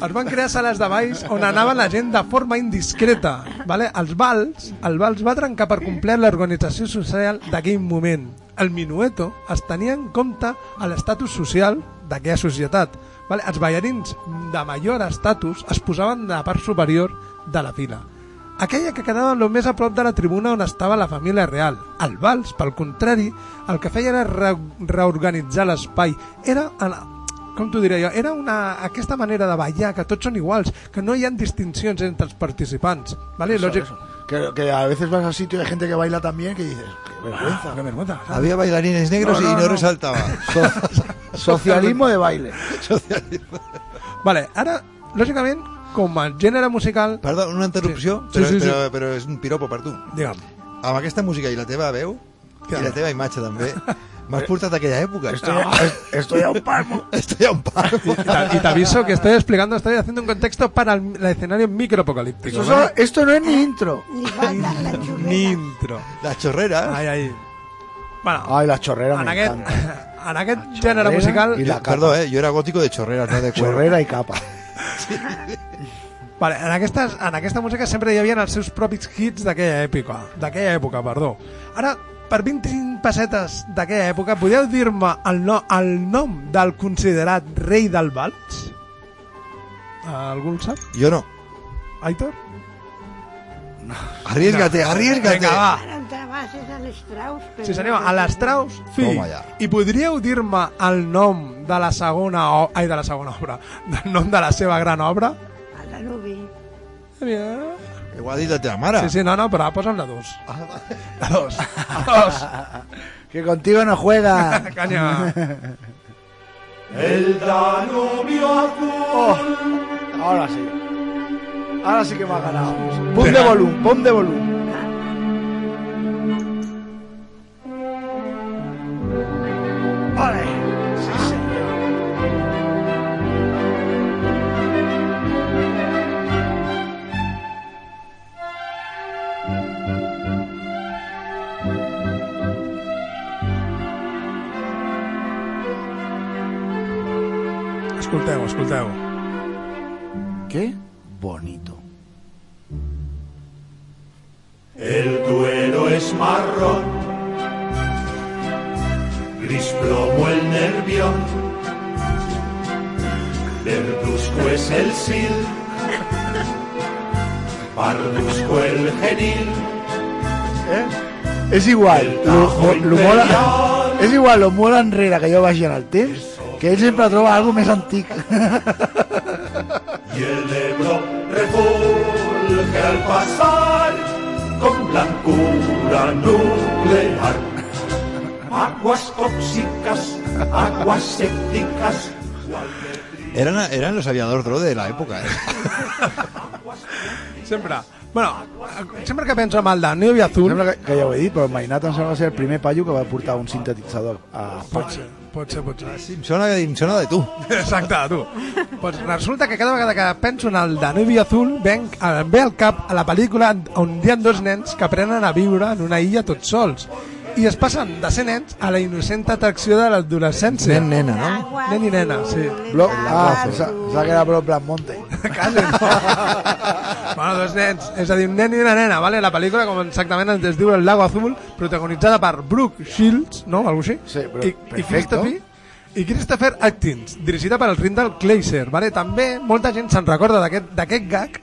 Es van crear sales de balls on anava la gent de forma indiscreta. Vale? Els balls, el vals va trencar per complet l'organització social d'aquell moment. El minueto es tenia en compte a l'estatus social d'aquella societat. Vale? Els ballarins de major estatus es posaven de la part superior de la fila. Aquella que quedava el més a prop de la tribuna on estava la família real. El vals, pel contrari, el que feia era re reorganitzar l'espai. Era, com t'ho diré jo, era una, aquesta manera de ballar, que tots són iguals, que no hi ha distincions entre els participants. ¿vale? Eso, Lògic... eso. Que, que a veces vas al sitio y hay gente que baila también que dices, qué vergüenza. Qué vergüenza. Había bailarines negros No, no, y no, no. resaltaba. *laughs* Socialismo de baile. Vale, ara, lògicament, com a gènere musical... Perdó, una interrupció, Sí, però, sí, sí. però, però és un piropo per tu. Digue'm. Amb aquesta música i la teva veu, Què? i la teva imatge també, *laughs* m'has portat a aquella època. Estoy, es- *laughs* estoy a un palmo. *laughs* Estoy a un palmo. Y te, y te aviso que estoy explicando, estoy haciendo un contexto para el, el escenario microapocalíptico. Esto, ¿vale? esto no es ni intro. Ni falta la. Ni intro. La chorrera. Ai, ai. Bueno, Ay, la chorrera en me encanta. *laughs* en aquest gènere musical... i la capa. Perdó, eh, yo era gótico de chorreras, no de cuero. Chorrera y capa. Vale, en, aquestes, en aquesta música sempre hi havia els seus propis hits d'aquella època. D'aquella època, perdó. Ara, per 25 pessetes d'aquella època, podeu dir-me el, no, el nom del considerat rei del vals? Algú el sap? Yo no. Aitor? Arriesgate, arriesgate. Vinga, va. Ara és a l'Estraus. però Sí, senyor, no a l'Estraus, sí. Toma ja. I podríeu dir-me el nom de la segona... O... Ai, de la segona obra. *laughs* Del nom de la seva gran obra? El Danubi. Aviam. Igual dit la mare. Sí, sí, no, no, però posa'm la dos. La dos. *laughs* La dos. Que contigo no juega. *laughs* Canya. *laughs* El Danubio azul. Ahora sí. Ahora sí que me ha ganado. Pon de volum, pon de volum. Lo molt enrere que jo vagi en el temps, que ell sempre troba algo més antic. y el Ebro refulge al pasar con blancura nuclear. Aguas tóxicas, aguas sépticas, Eran, eran los aviadores Dro de la época, ¿eh? Sempre. Bueno, sempre que penso en el Danubio Azul... Sembla que, que ja ho he dit, però Mainat em sembla que va ser el primer paio que va portar un sintetitzador a Pot ser, pot ser, pot ser. Sí, em sona, em sona de tu. *laughs* Exacte, tu. Pues resulta que cada vegada que penso en el Danubio Azul ven, em ve al cap a la pel·lícula on hi ha dos nens que aprenen a viure en una illa tots sols i es passen de ser nens a la innocent atracció de l'adolescència. Nen, nena, no? Nen i nena, sí. Blo ah, pensava pensava que era Blo Black Monte. *laughs* Quasi, no? bueno, dos nens, és a dir, un nen i una nena, vale? La pel·lícula, com exactament es diu El Lago Azul, protagonitzada per Brooke Shields, no? Algo així? Sí, però I, i. Christopher, i Christopher Atkins, dirigida per el Rindal Kleiser, vale? També molta gent se'n recorda d'aquest d'aquest gag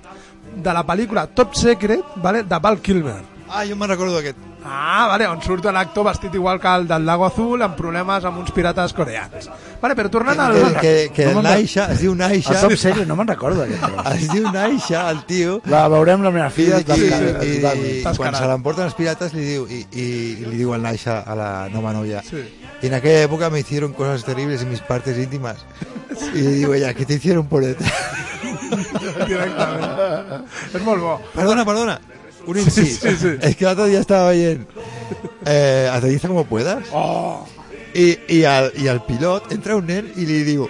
de la pel·lícula Top Secret, vale? de Val Kilmer. Ah, jo me'n recordo d'aquest. Ah, vale, on surt l'actor vestit igual que el del Lago Azul amb problemes amb uns pirates coreans. Vale, però tornant al... Que, que, que No el Naisha, es diu El Naisha, top secret, no me'n recordo *laughs* es diu Naisha, el tio, La veurem la meva i, filla. i, i, totalment. i, Estàs quan se l'emporten els pirates li diu, i, i, i li diu el Naisha a la nova novia, Sí. y en aquella época me hicieron cosas terribles en mis partes íntimas. Y le digo ella, ¿qué te hicieron por detrás? *laughs* Directament. És molt bo. Perdona, perdona. Un incís. sí, sí. Es que el otro día estaba oyendo eh, Aterriza como puedas. Oh, Y, y, al, y al pilot entra un nen y le digo,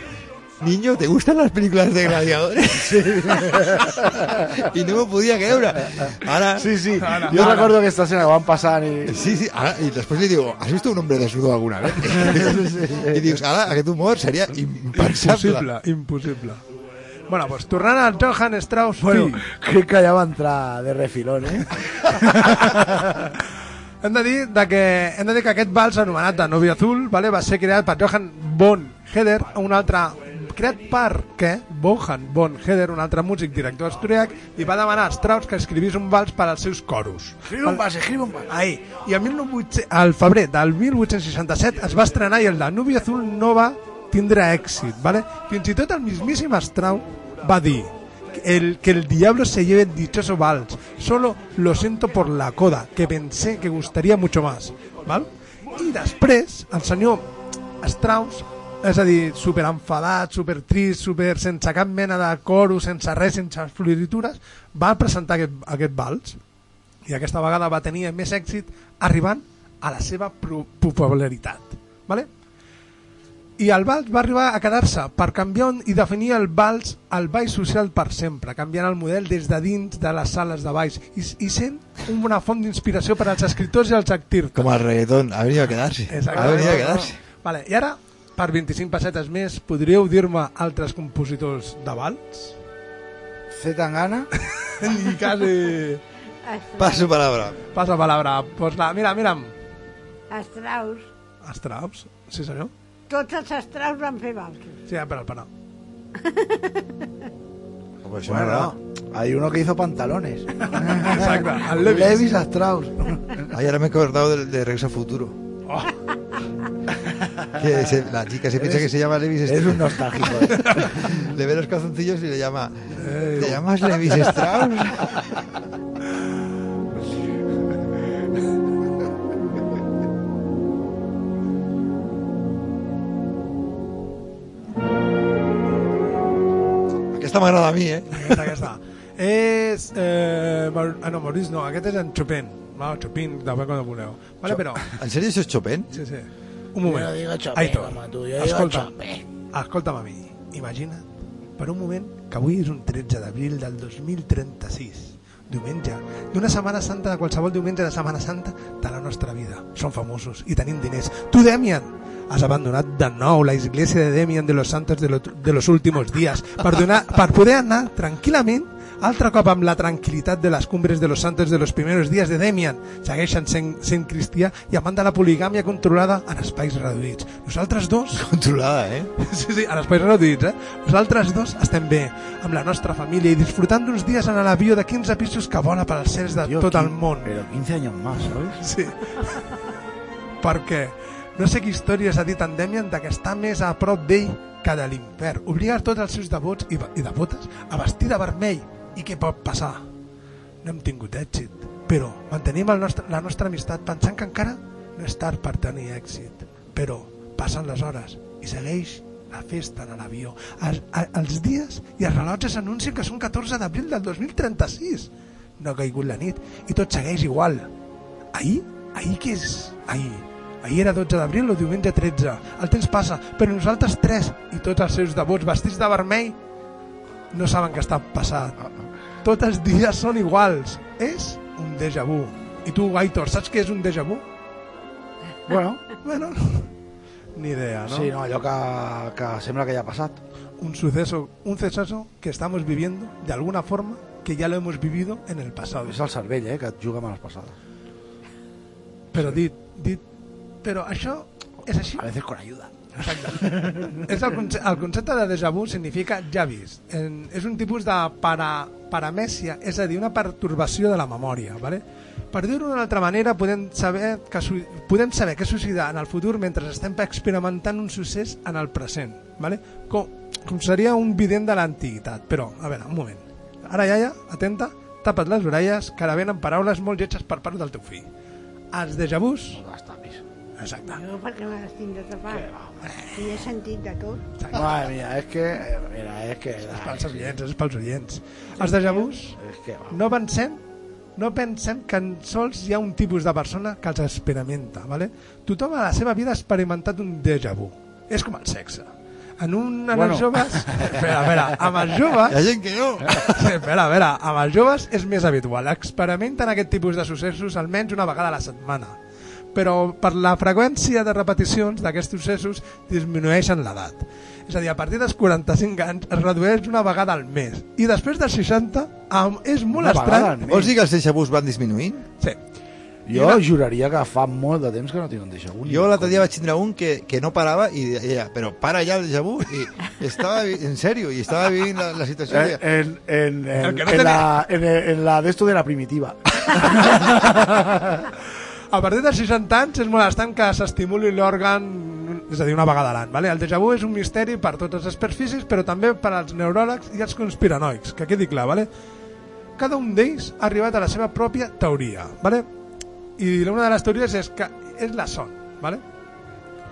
niño, ¿te gustan las películas de gladiadores? *laughs* y no me podía creure. Ahora, Sí, sí. Ara, Jo ara. recordo aquesta escena que van passant i... Sí, sí, ahora- y después le digo, ¿has visto un hombre desnudo alguna vez? *laughs* y dius, ahora, aquest humor sería impensable. impossible, impossible. Bueno, pues tornant al Johann Strauss Bueno, fill. crec que ja va entrar de refilón, eh? *laughs* Hem de dir de que, hem de dir que aquest vals anomenat de Novi Azul vale, va ser creat per Johann von Heder, un altre creat per què? Johann von Heder, un altre músic director austríac, i va demanar a Strauss que escrivís un vals per als seus coros. Escriu un vas, escriu un vas. Ahí. I el, 1900, al febrer del 1867 es va estrenar i el Danubi Azul no va tindre èxit. ¿vale? Fins i tot el mismíssim Strauss va dir el, que el diablo se lleve el dichoso vals. Solo lo siento por la coda, que pensé que gustaría mucho más. ¿val? I després, el senyor Strauss, és a dir, super enfadat, super trist, super sense cap mena de coro, sense res, sense floritures, va presentar aquest, aquest vals i aquesta vegada va tenir més èxit arribant a la seva popularitat. Vale? I el vals va arribar a quedar-se per canviar i definir el vals al ball social per sempre, canviant el model des de dins de les sales de balls i, i sent una font d'inspiració per als escriptors i als actors. Como al reggaetón, ha venido a quedarse. Ha venido a quedarse. Vale, I ara, per 25 pessetes més, podríeu dir-me altres compositors de vals? C. Tangana. *laughs* I quasi... Paso palabra. Passa palabra. Pues la, mira, mira'm. Strauss. Strauss, sí senyor. Tots els Strauss van fer valsos. Sí, però, però. Pues Bueno, hay uno que hizo pantalones. *laughs* Exacte, el Levis. Levis a Strauss. *laughs* Ay, ahora me he acordado de, de Regreso a Futuro. Oh. *laughs* Que se- la chica se piensa que se llama Levis Es Strauss. un nostálgico. eh. Le ve los calzoncillos y le llama. ¿Te llamas Levis Strauss? Aquesta m'agrada a mi, eh? Aquesta, aquesta. És... Eh, ah, no, Maurice no, aquest és en Chopin. No, Chopin, també com vulgueu. Vale, però... En sèrio això és Chopin? Sí, sí. Un moment. Jo digo Chopin, Aitor, home, tu, jo digo escolta, Chopin. escolta'm a mi. Imagina't, per un moment, que avui és un 13 d'abril del 2036 diumenge, d'una Setmana Santa, de qualsevol diumenge de Setmana Santa de la nostra vida. Som famosos i tenim diners. Tu, Demian, has abandonat de nou la església de Demian de los Santos de, lo, de los últimos días per, donar, per poder anar tranquil·lament altre cop amb la tranquil·litat de les cumbres de los santos de los primeros días de Demian segueixen sent, sent cristià i amant de la poligàmia controlada en espais reduïts. Nosaltres dos *laughs* Controlada, eh? Sí, sí, en espais reduïts, eh? Nosaltres dos estem bé, amb la nostra família i disfrutant d'uns dies en l'avió de 15 pisos que vola per als cels de Tío, tot el món. Pero 15 años más, ¿sabes? Sí. *laughs* Perquè no sé què història s'ha dit en Demian de que està més a prop d'ell que de l'infern. Obliga tots els seus devots i, i devotes a vestir de vermell. I què pot passar? No hem tingut èxit, però mantenim el nostre, la nostra amistat pensant que encara no és tard per tenir èxit. Però passen les hores i segueix la festa en l'avió. Els, els dies i els rellotges anuncien que són 14 d'abril del 2036. No ha caigut la nit i tot segueix igual. Ahir? Ahir què és? Ahir. Ahir era 12 d'abril o diumenge 13. El temps passa, però nosaltres tres i tots els seus devots vestits de vermell no saben què està passant. Tots els dies són iguals. És un déjà vu. I tu, Aitor, saps què és un déjà vu? Bueno, Bueno, ni idea, ¿no? sí, no, allò que, que sembla que ja ha passat. Un suceso, un suceso que estamos viviendo de alguna forma que ya lo hemos vivido en el pasado. És el cervell, eh, que et juga males passades. Però dit, dit, però això és així? A veces con ayuda. És el, conce el concepte de déjà vu significa ja vist. En, és un tipus de para, paramèsia, és a dir, una pertorbació de la memòria. Vale? Per dir-ho d'una altra manera, podem saber, que, podem saber què succeirà en el futur mentre estem experimentant un succés en el present. Vale? Com, com seria un vident de l'antiguitat. Però, a veure, un moment. Ara, iaia, atenta, tapa't les orelles, que ara venen paraules molt lletges per part del teu fill. Els déjà vus... Exacte. Jo perquè me les tinc de tapar. I he sentit de tot. Madre mía, es que... Mira, es que... És pels oients, és pels oients. Els déjà vus que... no pensem no pensem que en sols hi ha un tipus de persona que els experimenta. Vale? Tothom a la seva vida ha experimentat un déjà vu. És com el sexe. En, un, en Bueno. els joves... *laughs* Espera, espera, amb els joves... Hi ha gent que no. *laughs* Espera, a veure, amb els joves és més habitual. Experimenten aquest tipus de successos almenys una vegada a la setmana. Però per la freqüència de repeticions d'aquests successos disminueixen l'edat. És a dir, a partir dels 45 anys es redueix una vegada al mes. I després dels 60 am- és molt Una estrany. Vols dir que els vus van disminuint? Sí. Jo una- juraria que fa molt de temps que no tinc un déjà vu. Jo l'altre dia vaig tindre un que, que no parava i deia, però para ja el déjà vu i estava, en sèrio, i estava vivint la, la situació. Eh, en, en, en, que no en, la, en, en la de esto de la primitiva. *laughs* *laughs* A partir dels 60 anys és molt estrany que s'estimuli l'òrgan, és a dir, una vegada a l'any. Vale? El déjà vu és un misteri per tots els experts físics, però també per als neuròlegs i els conspiranoics, que quedi clar. Vale? Cada un d'ells ha arribat a la seva pròpia teoria. Vale? I una de les teories és que és la son. Vale?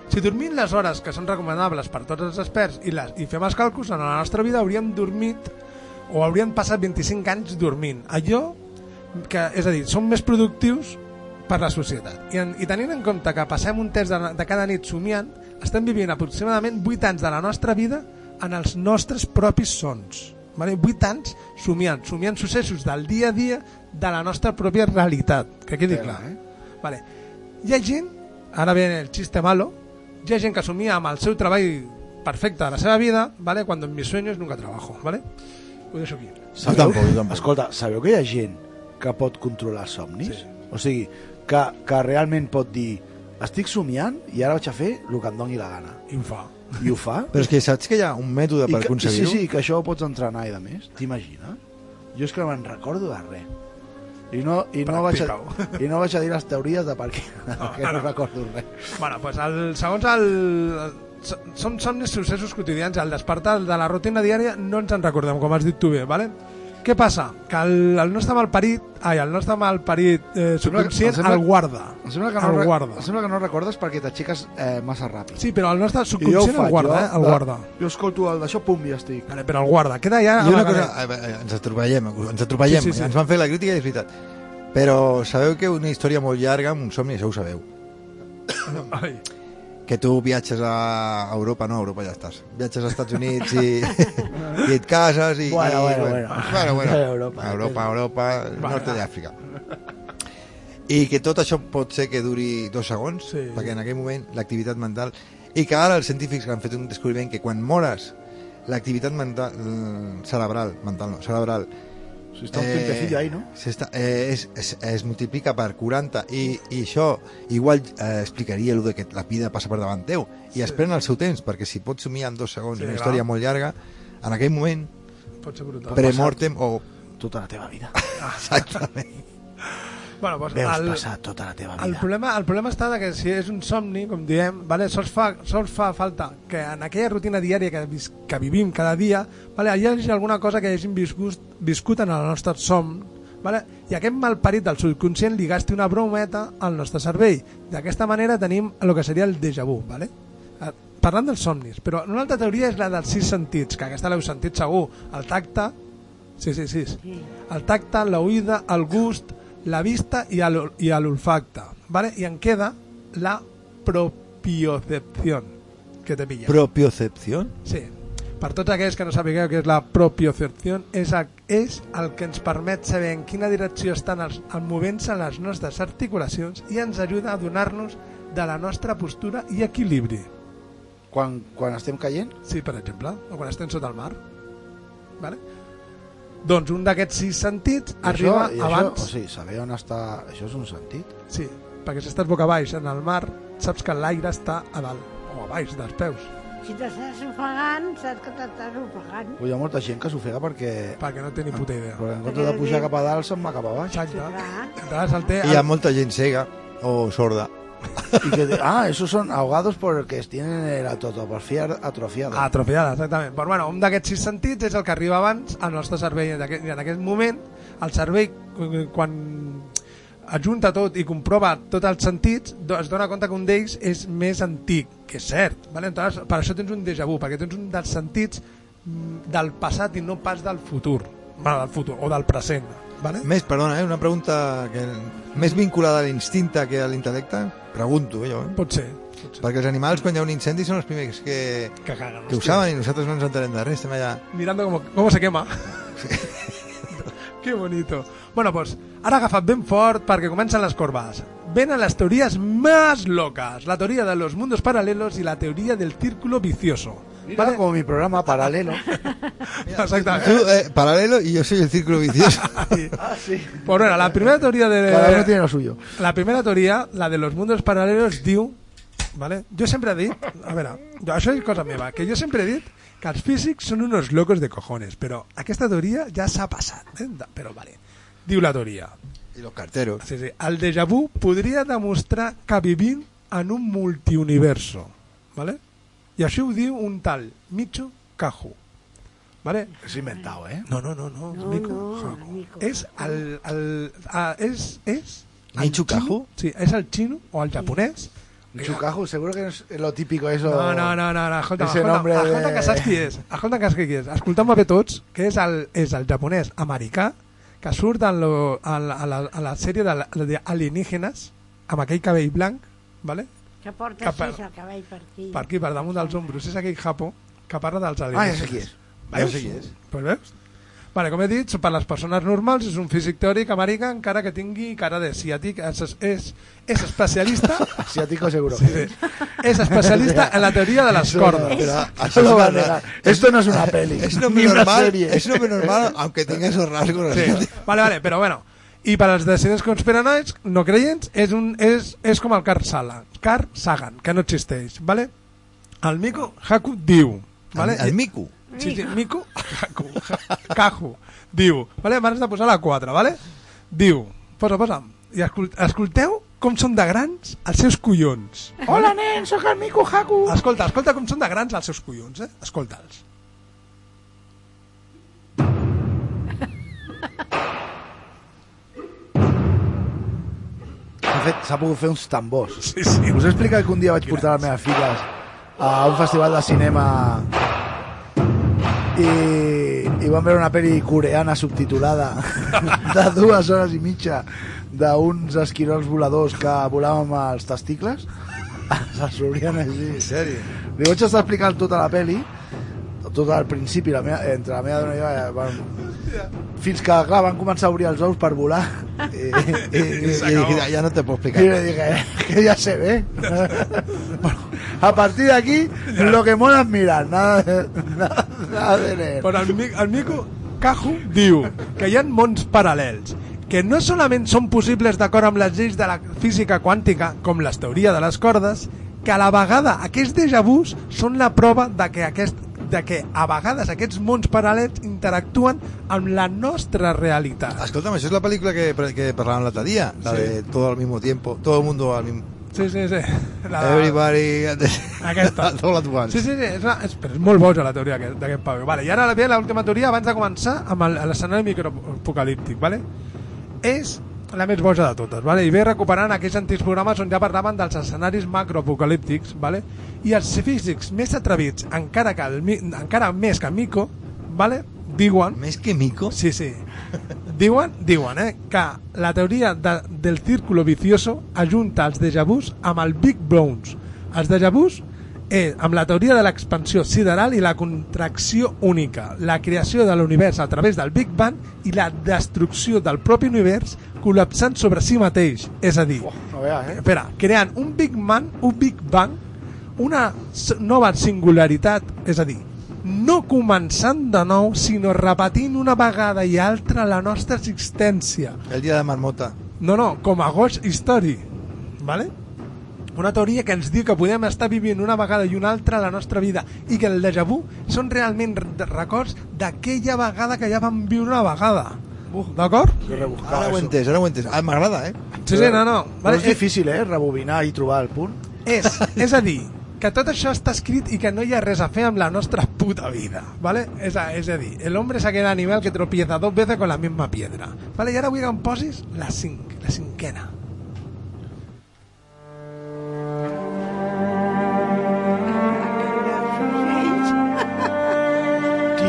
Si dormim les hores que són recomanables per tots els experts i, les, i fem els càlculs, en la nostra vida hauríem dormit o hauríem passat 25 anys dormint. Allò que, és a dir, som més productius per la societat. I, en, I tenint en compte que passem un test de, de cada nit somiant, estem vivint aproximadament 8 anys de la nostra vida en els nostres propis sons. Vale? 8 anys somiant, somiant successos del dia a dia de la nostra pròpia realitat, que quedi clar. Eh? Vale. Hi ha gent, ara ve el xiste malo, hi ha gent que somia amb el seu treball perfecte de la seva vida, ¿vale? cuando en mis sueños nunca trabajo. ¿vale? Ho deixo aquí. Sabeu, tampoc, tampoc. Escolta, sabeu que hi ha gent que pot controlar somnis? Sí. O sigui, que, que realment pot dir estic somiant i ara vaig a fer el que em doni la gana. I ho fa. I ho fa. Però és que saps que hi ha un mètode I per que, sí, aconseguir-ho? sí, que això ho pots entrenar i de més. T'imagines? Jo és que no me'n recordo de res. I no, i, no vaig a. I no vaig a dir les teories de per què, *laughs* no, que no recordo res. Bueno, pues el, segons el, són somnis successos quotidians. Al despertar de la rutina diària no ens en recordem, com has dit tu bé, ¿vale? Què passa? Que el, el nostre malparit, ai, el nostre malparit eh, subconscient em sembla- el guarda. Em sembla que no, el guarda. em sembla que no recordes perquè t'aixeques eh, massa ràpid. Sí, però el nostre subconscient el faig, guarda, jo, eh? El de- guarda. Jo escolto el d'això, pum, ja estic. Vale, però el guarda. Queda ja... I una cosa, eh, eh, ens atropellem, ens atropellem, Sí, sí, sí. ens van fer la crítica i és veritat. Però sabeu que una història molt llarga un somni, això ho sabeu. Ai. Que tu viatges a Europa, no, a Europa ja estàs. Viatges als Estats Units i, *laughs* i et cases i... Bueno, i, bueno, bueno. bueno, bueno. *laughs* Europa. Europa, Europa, nord d'Àfrica. I que tot això pot ser que duri dos segons, Sí. perquè en aquell moment l'activitat mental... I que ara els científics han fet un descobriment que quan mores l'activitat mental eh, cerebral, mental no, cerebral, Si està un pimpecillo ahí, no? s'està- eh, es, es, es multiplica per 40 i, i això igual eh, explicaria el de que la vida passa per davant teu i es pren el seu temps perquè si pots somiar en dos segons Sí, una clar. història molt llarga en aquell moment Pot ser brutal. premortem o Tota la teva vida. *laughs* exactament *laughs* Bueno, doncs, Veus el, passar tota la teva el, vida. problema, el problema està de que si és un somni, com diem, vale, sols, fa, sols fa falta que en aquella rutina diària que, vis, que vivim cada dia vale, hi hagi alguna cosa que hagin viscut, viscut en el nostre somn vale? i aquest malparit del subconscient li gasti una brometa al nostre cervell. D'aquesta manera tenim el que seria el déjà vu. Vale? Eh, Parlant dels somnis, però una altra teoria és la dels sis sentits, que aquesta l'heu sentit segur. El tacte, sí, sí, sí, Sí. el tacte, l'oïda, el gust, la vista i el- i l'olfacte. ¿vale? I en queda la propiocepció, que te pilla. propiocepció Sí. Per tots aquells que no sapigueu què és la propiocepció, és, el, és el que ens permet saber en quina direcció estan els, el movent-se les nostres articulacions i ens ajuda a donar-nos de la nostra postura i equilibri. Quan, quan estem caient, Sí, per exemple, o quan estem sota el mar. Vale? Doncs un d'aquests sis sentits i arriba això, i abans... Això, o sigui, saber on està... Això és un sentit. Sí, perquè si estàs boca baix en el mar, saps que l'aire està a dalt, o a baix dels peus, Si t'estàs ofegant, saps que t'estàs ofegant. Hi ha molta gent que s'ofega perquè... perquè no té ni puta idea. Però en comptes de pujar cap a dalt, se'n va cap a baix. Exacte. Té, i hi ha molta gent cega o sorda *laughs* Y que, ah, esos son ahogados porque tienen el autotrofia atrofiado. Atrofiada, exactament. Però bueno, un d'aquests sis sentits és el que arriba abans al nostre cervell. En aquest, en aquest moment, el cervell, eh, quan ajunta tot i comprova tots els sentits, es dona compte que un d'ells és més antic, que és cert. Vale? Entonces, per això tens un déjà vu, perquè tens un dels sentits mm, del passat i no pas del futur. Bueno, del futur, o del present. Vale? més, perdona, eh, una pregunta que més vinculada a l'instinte que a l'intel·lecte pregunto jo, eh? Pot ser. Pot ser. perquè els animals quan hi ha un incendi són els primers que, Que caguen. que ho saben i nosaltres no ens entenem de res estem allà mirando cómo, cómo se quema. *laughs* Qué bonito. Bueno, pues ara agafat ben fort perquè comencen les corbes. Venen las teorías más locas. La teoría de los mundos paralelos y la teoría del círculo vicioso. Mira, como mi programa paralelo. *laughs* *laughs* Exactamente. Tú, eh, paralelo y yo soy el círculo vicioso. *laughs* ah, sí. Pues bueno, la primera teoría Cada uno de... tiene lo suyo. La primera teoria, la de los mundos paral·lelos, diu... Vale? Jo sempre he dit... A jo, això és cosa meva, que jo sempre he dit que els físics són unos locos de cojones, però aquesta teoria ja s'ha passat. Eh? Però vale. Diu la teoria. y los carteros. Sí, sí. El déjà vu podria demostrar que vivim en un multiuniverso. ¿vale? I això ho diu un tal Micho Kahu. ¿vale? Es inventado, ¿eh? No, no, no, no. No, Mico no. Mico És el... el ah, és, és Micho Kaku? Sí, és el xino o el japonès. Chucajo, seguro que es lo típico eso. No, no, no, no, no escolta, Ese escolta, nombre de- escolta que saps qui és. Escolta que saps qui és. Escolta'm bé tots, que és el, és el japonès americà que surt en lo, a, la, a, la, a la sèrie de, la- de alienígenes amb aquell cabell blanc, ¿vale? Que porta Que per- el cavall per aquí. per aquí, per damunt dels ombros. És aquell japo que parla dels Ah, alienígenes. ja sé qui és. Ja sé qui és. Pues veus? Vale, com he dit, per les persones normals és un físic teòric americà encara que tingui cara de ciàtic. És, és, és especialista *laughs* Asiático seguro. sí, sí, és especialista en la teoria de les cordes. Pero Eso lo va a negar. Esto no es una *laughs* peli. Es un hombre normal, es un hombre normal, aunque tenga esos rasgos. Sí. Vale, vale, però bueno. I per als decidents conspiranoics no creients és, un, és, és com el Carl Sagan, Carl Sagan, que no existeix, vale? El Miku Haku diu, vale? El, el mico. Sí, sí, Miku Haku, Kahu, diu, vale? M'has de posar la 4, vale? Diu, posa, posa, i escol escolteu com són de grans els seus collons. Hola, nen, sóc el Miku Haku. Escolta, escolta com són de grans els seus collons, eh? Escolta'ls. *laughs* S'ha fet- s'ha pogut fer uns tambors. Sí, sí. Us he explicat que un dia vaig portar les meves filles a un festival de cinema i, i vam veure una pel·li coreana subtitulada *laughs* de dues hores i mitja d'uns esquirols voladors que volaven amb els testicles *laughs* se'ls obrien així En sèrio? li vaig estar explicant tota la peli tot al principi la meva, entre la meva dona i jo eh, van, fins que clar, van començar a obrir els ous per volar *laughs* i, i, i, I, i ja, ja no te puedo explicar. y le dije, "Eh, que ya se ve. Bueno, a partir de aquí, lo que mola es mirar, nada de, *laughs* nada, nada de leer. Però el, el Mico Caju diu que hi ha mons paral·lels que no solament són possibles d'acord amb les lleis de la física quàntica, com les teories de les cordes, que a la vegada aquests déjà vus són la prova de que, aquest, de que a vegades aquests mons paral·lels interactuen amb la nostra realitat. Escolta'm, això és la pel·lícula que, que parlàvem l'altre dia, la Sí. de todo al mismo tiempo, todo el mundo al mismo... Sí, sí, sí. *laughs* La, Everybody... Aquesta. *laughs* All at once. Sí, sí, sí, és, una, és, però és molt boja la teoria aquest- d'aquest Pau. Vale, I ara ve l'última teoria abans de començar amb l'escenari microapocalíptic. Vale? És la més boja de totes. Vale? I ve recuperant aquells antics programes on ja parlaven dels escenaris macroapocalíptics. Vale? I els físics més atrevits, encara, que el, encara més que Mico, vale? diuen... Més que Mico? Sí, sí. Diuen, diuen eh, que la teoria de, del círculo vicioso ajunta els déjà vus amb el Big Bones. Els déjà vus eh, amb la teoria de l'expansió sideral i la contracció única, la creació de l'univers a través del Big Bang i la destrucció del propi univers col·lapsant sobre si mateix. És a dir, No veas, eh? espera, creant un Big Bang, un Big Bang, una nova singularitat, és a dir, no començant de nou, sinó repetint una vegada i altra la nostra existència. El dia de marmota. No, no, com a Ghost Story. Vale? Una teoria que ens diu que podem estar vivint una vegada i una altra la nostra vida i que el déjà vu són realment re- records d'aquella vegada que ja vam viure una vegada. D'acord? Rebuscar Ara ho he entès, ara ho he entès. Ah, m'agrada, eh? Sí, sí, no, no. Però és és, difícil, eh? Rebobinar i trobar el punt. és, és a dir, que tot això està escrit i que no hi ha res a fer amb la nostra puta vida, ¿vale? És a, és a dir, el hombre se queda animal que tropieza dos veces con la misma piedra, ¿vale? I ara vull que em posis la, cinc, la cinquena.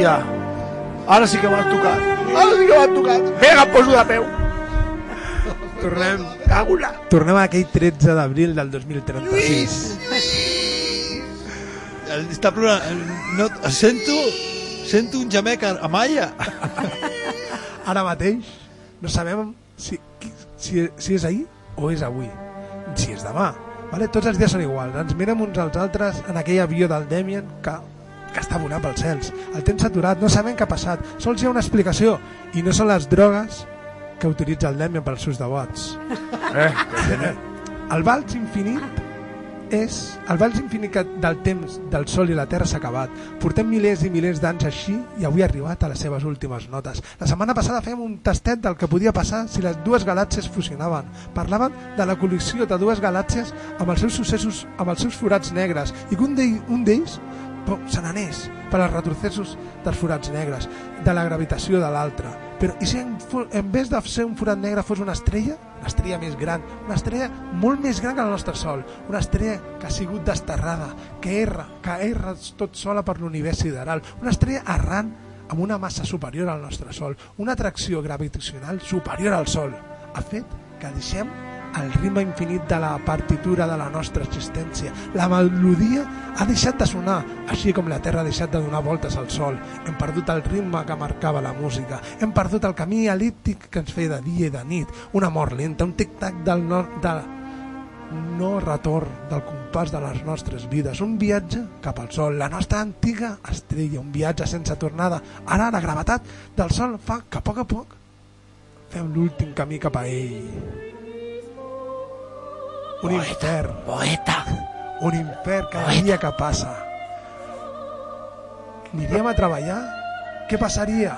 Tia, ara sí que m'has tocat. Ara sí que m'has tocat. Vinga, em poso de peu. Tornem, Cago en la... tornem a aquell 13 d'abril del 2036. El- Està plorant. No, sento, sento un gemec a, a Malla. Ara mateix no sabem si, si, si és ahir o és avui, si és demà. Vale? Tots els dies són iguals. Ens mirem uns als altres en aquell avió del Demian que, que està volant pels cels. El temps s'ha aturat, no sabem què ha passat. Sols hi ha una explicació i no són les drogues que utilitza el Demian pels seus devots. Eh, El vals infinit és... El vals infinit del temps del Sol i la Terra s'ha acabat. Portem milers i milers d'anys així i avui ha arribat a les seves últimes notes. La setmana passada fèiem un tastet del que podia passar si les dues galàxies fusionaven. Parlaven de la col·lisió de dues galàxies amb els seus successos, amb els seus forats negres i que un d'ells po- se n'anés per als retrocessos dels forats negres, de la gravitació de l'altre. Però i si en, en vez de ser un forat negre fos una estrella? Una estrella més gran, una estrella molt més gran que el nostre Sol, una estrella que ha sigut desterrada, que erra, que erra tot sola per l'univers sideral, una estrella errant amb una massa superior al nostre Sol, una atracció gravitacional superior al Sol, ha fet que deixem el ritme infinit de la partitura de la nostra existència. La melodia ha deixat de sonar, així com la Terra ha deixat de donar voltes al Sol. Hem perdut el ritme que marcava la música. Hem perdut el camí elíptic que ens feia de dia i de nit. Una mort lenta, un tic-tac del no, de no retorn del compàs de les nostres vides. Un viatge cap al Sol, la nostra antiga estrella, un viatge sense tornada. Ara la gravetat del Sol fa que a poc a poc fem l'últim camí cap a ell. Un infern. Poeta. Un infern cada dia que passa. Aniríem a treballar? Què passaria?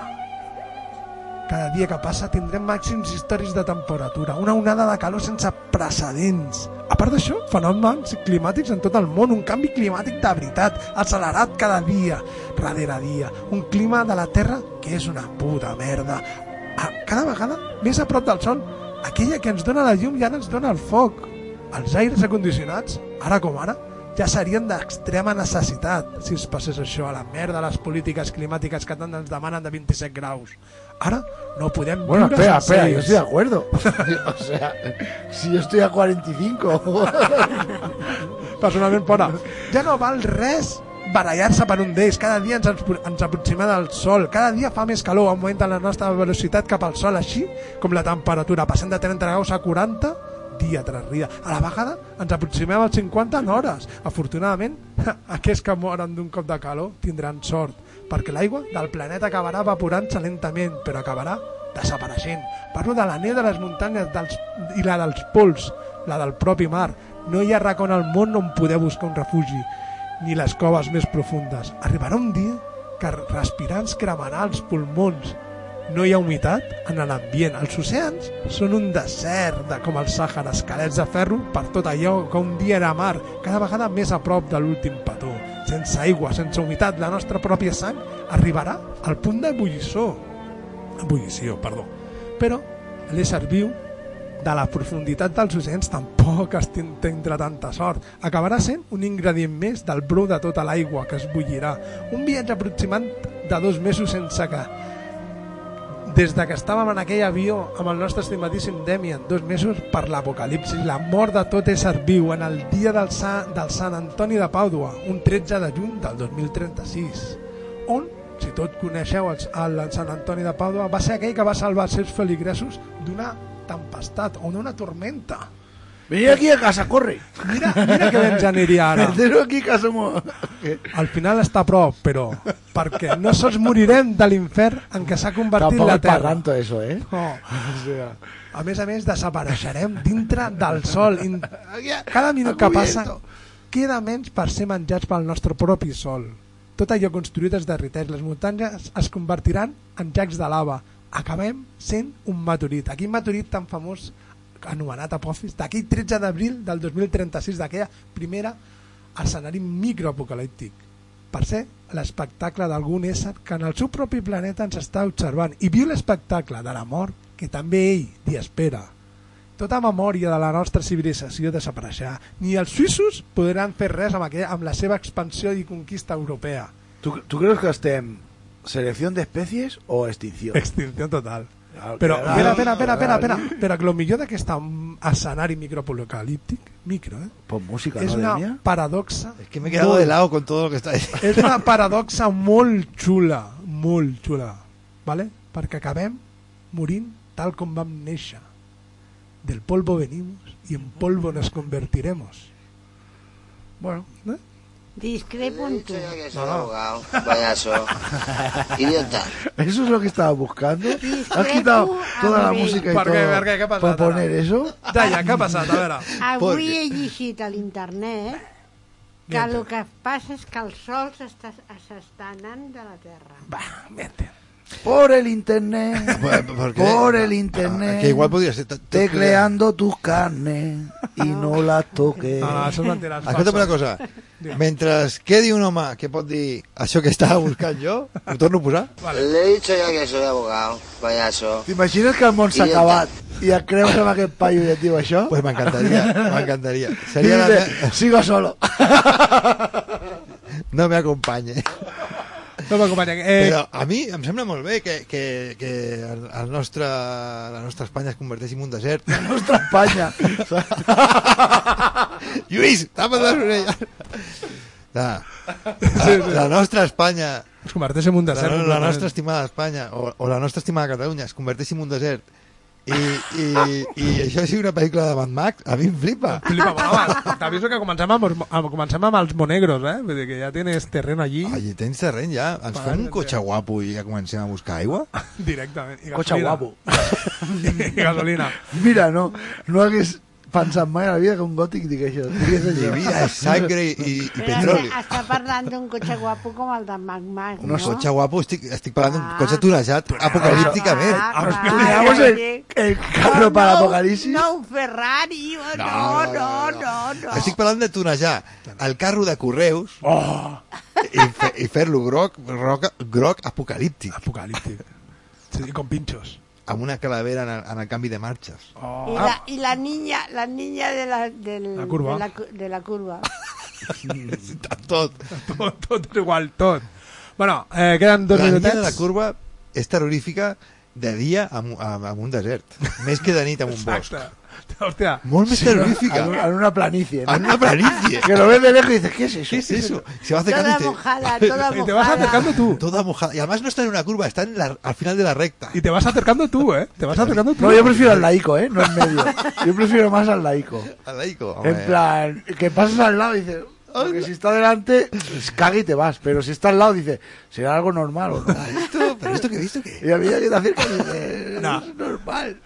Cada dia que passa tindrem màxims històrics de temperatura, una onada de calor sense precedents. A part d'això, fenòmens climàtics en tot el món, un canvi climàtic de veritat, accelerat cada dia, darrere dia, un clima de la Terra que és una puta merda. A, cada vegada més a prop del Sol aquella que ens dona la llum i ara ens dona el foc. Els aires acondicionats, ara com ara, ja serien d'extrema necessitat si es passés això a la merda les polítiques climàtiques que tant ens demanen de 27 graus. Ara no podem Bueno, espera, sense espera, yo ells. estoy de acuerdo. *laughs* o sea, si yo estoy a 45. *laughs* personalment fora. Ja no val res barallar-se per un d'ells. Cada dia ens, ens aproximem del sol. Cada dia fa més calor, augmenta la nostra velocitat cap al sol, així com la temperatura, passant de 30 graus a 40 dia tras dia. A la vegada ens aproximem als 50 en hores. Afortunadament, aquells que moren d'un cop de calor tindran sort, perquè l'aigua del planeta acabarà evaporant-se lentament, però acabarà desapareixent. Parlo de la neu de les muntanyes dels, i la dels pols, la del propi mar. No hi ha racó en el món on poder buscar un refugi, ni les coves més profundes. Arribarà un dia que respirar ens cremarà els pulmons. No hi ha humitat en l'ambient. Els oceans són un desert de, com el Sàhara, esquelets de ferro per tot allò que un dia era mar, cada vegada més a prop de l'últim petó. Sense aigua, sense humitat, la nostra pròpia sang arribarà al punt d'ebullició. Ebullició, perdó. Però l'ésser viu de la profunditat dels oceans tampoc es tin- tindrà tanta sort. Acabarà sent un ingredient més del brou de tota l'aigua que es bullirà. Un viatge aproximant de dos mesos sense que des de que estàvem en aquell avió amb el nostre estimadíssim Demian, dos mesos per l'apocalipsi, la mort de tot ésser viu en el dia del, Sa, del Sant Antoni de Pàdua, un 13 de juny del 2036, on, si tot coneixeu el, el Sant Antoni de Pàdua, va ser aquell que va salvar els seus feligresos d'una tempestat o d'una tormenta. Venid aquí a casa, corre. Mira, mira que ens aniria ara. *laughs* Perdero aquí que somos... Al final està a prop, però perquè no sols morirem de l'infern en què s'ha convertit Tampoco la es Terra. parranto eso, ¿eh? No. *laughs* A més a més, desapareixerem dintre del sol. Cada minut que passa queda menys per ser menjats pel nostre propi sol. Tot allò construït es derriteix. Les muntanyes es convertiran en llacs de lava. Acabem sent un meteorit. Aquell meteorit tan famós anomenat Apophis, d'aquell 13 d'abril del 2036, d'aquella primera escenari microapocalíptic per ser l'espectacle d'algun ésser que en el seu propi planeta ens està observant i viu l'espectacle de la mort que també ell li espera. Tota memòria de la nostra civilització desapareixerà. Ni els suïssos podran fer res amb, aquella, amb la seva expansió i conquista europea. ¿Tú, ¿Tú crees que estem selección de especies o extinción? Extinció total. Però, espera, espera, espera, espera, espera. Però que el millor d'aquest escenari microapocalíptic, micro, eh? Pues música, és ¿no, una Demian? paradoxa Es que me he quedado de lado con todo lo que está diciendo. és una *laughs* paradoxa molt xula, molt xula, vale? perquè acabem morint tal com vam néixer. Del polvo venimos y en polvo nos convertiremos. Bueno, ¿Eh? Discrepo en tu. que soy abogado, payaso. Idiota. eso es lo que estaba buscando. Has Discrepo quitado toda la música y Per todo què, per què, què ha passat para ara? poner eso. Daia, què ha passat? A veure. Avui he llegit a l'internet que el que passa és que el sol s'està s'està anant de la Terra. Va, mente. Por el internet. *laughs* ¿Por? Por el Ah, internet. que igual podría ser... Tecleando tus carnes y no las toques. És Escolta'm una cosa. Mentre quedi un home que pot dir això que estava buscant jo, ho torno a posar? Le he dicho ya que soy abogado, payaso. T'imagines que el món s'ha acabat i et creus amb aquest paio i et diu això? Pues m'encantaria, m'encantaria. Seria la sigo solo. *laughs* No me acompanye. *laughs* No m'acompanya. Eh, Però a mi em sembla molt bé que, que, que el, nostre, la nostra Espanya es converteixi en un desert. La nostra Espanya. *laughs* Lluís, tapa't les orelles. La, la nostra Espanya, es converteix en un la, desert. la nostra estimada Espanya, o, o la nostra estimada Catalunya, es converteixi en un desert i, i, i això sigui una pel·lícula de Mad Max, a mi em flipa. Flipa, home, t'aviso que comencem amb, els- amb, comencem amb els monegros, eh? Vull dir que ja tienes terreno allí Oye, tens terreny ja? Ens fem un cotxe guapo i ja comencem a buscar aigua? *laughs* directament. I Cotxe guapo. *laughs* I gasolina. Mira, no, no hagués pensat mai a la vida que un gòtic digués això. Digués això. vida es sangre i, i petroli. està, està parlant d'un cotxe guapo com el de Mac Mac, No, no? cotxe guapo, estic, estic parlant d'un Ah. cotxe tunejat apocalípticament. Ah, Tuneamos el, el carro no, para no, Apocalipsis. No, un Ferrari, oh, no, no, no, no. Estic parlant de tunejar el carro de correus oh. i, fe, i fer-lo groc, groc, groc apocalíptic. Apocalíptic. Sí, con pinchos. Amb una calavera en el, en el canvi de marxes. Oh. I la, I la niña, la niña de la, del, La curva. De, la, de la curva. *laughs* Tot. tot, tot és igual, tot. Bueno, eh, queden dos La niña minutets. de la curva és terrorífica de dia en, en, en un desert, més que de nit en un bosc. Molt més terrorífica. En, en una planicie. ¿no? En una planicie. *laughs* Que lo ves de lejos y dices, ¿qué es eso? ¿Qué es eso? Se va acercando Toda y te- mojada, toda *laughs* y te vas mojada. acercando tú. Toda mojada. Y además no está en una curva, está en la- al final de la recta. Y te vas acercando tú, ¿eh? Te vas acercando tú. No, yo prefiero al laico, ¿eh? No en medio. Yo prefiero más al laico. Al laico. En hombre. plan, que pasas al lado y dices, porque si está delante, pues, caga y te vas. Pero si está al lado, dice, ¿será algo normal o no? Esto, ¿Pero esto que he visto qué? Y a medida que te acercas, dices, No. es normal.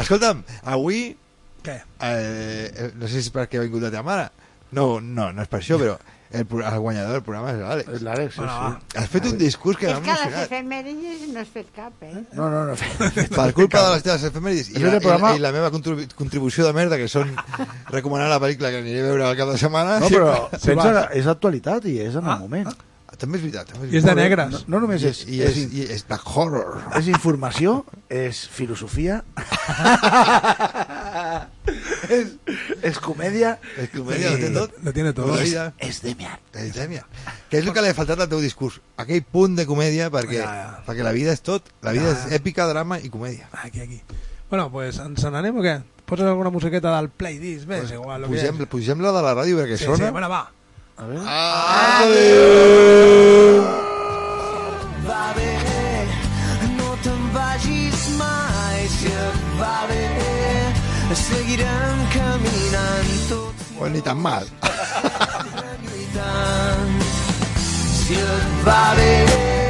Escolta'm, avui... Què? Eh, no sé si és perquè ha vingut la teva mare. No, no, no és per això, però el, el guanyador del programa és l'Àlex. Es l'Àlex, sí, Bueno, sí. Has fet un discurs que És que les efemèrides no has fet cap, eh? No, no, no. *laughs* Per culpa de les teves efemèrides i, És la, programa- i la meva contribu contribució de merda, que són recomanar la pel·lícula que aniré a veure al cap de setmana. No, però Sí, pensa, és actualitat i és en el moment. També és veritat. També I és de negres. No, no només és, I, i, és, és, i és de horror. és informació, és filosofia, *laughs* és, és comèdia, És comèdia, ho té tot. Lo tiene todo. La vida. és demian. És gènia. Que és el que li ha faltat al teu discurs. Aquell punt de comèdia, perquè, Ja, ja. perquè la vida és tot. La vida és èpica, drama i comèdia. Aquí, aquí. Bueno, pues ens n'anem o què? Poses alguna musiqueta del playdisc? Bé, és igual. Pugem, és. pugem la de la ràdio perquè Sí, sona. sí, bueno, va. A veure. va bé, no te'n vagis mai, si et va bé, seguirem caminant tots Bueno, ni tan mal. *laughs*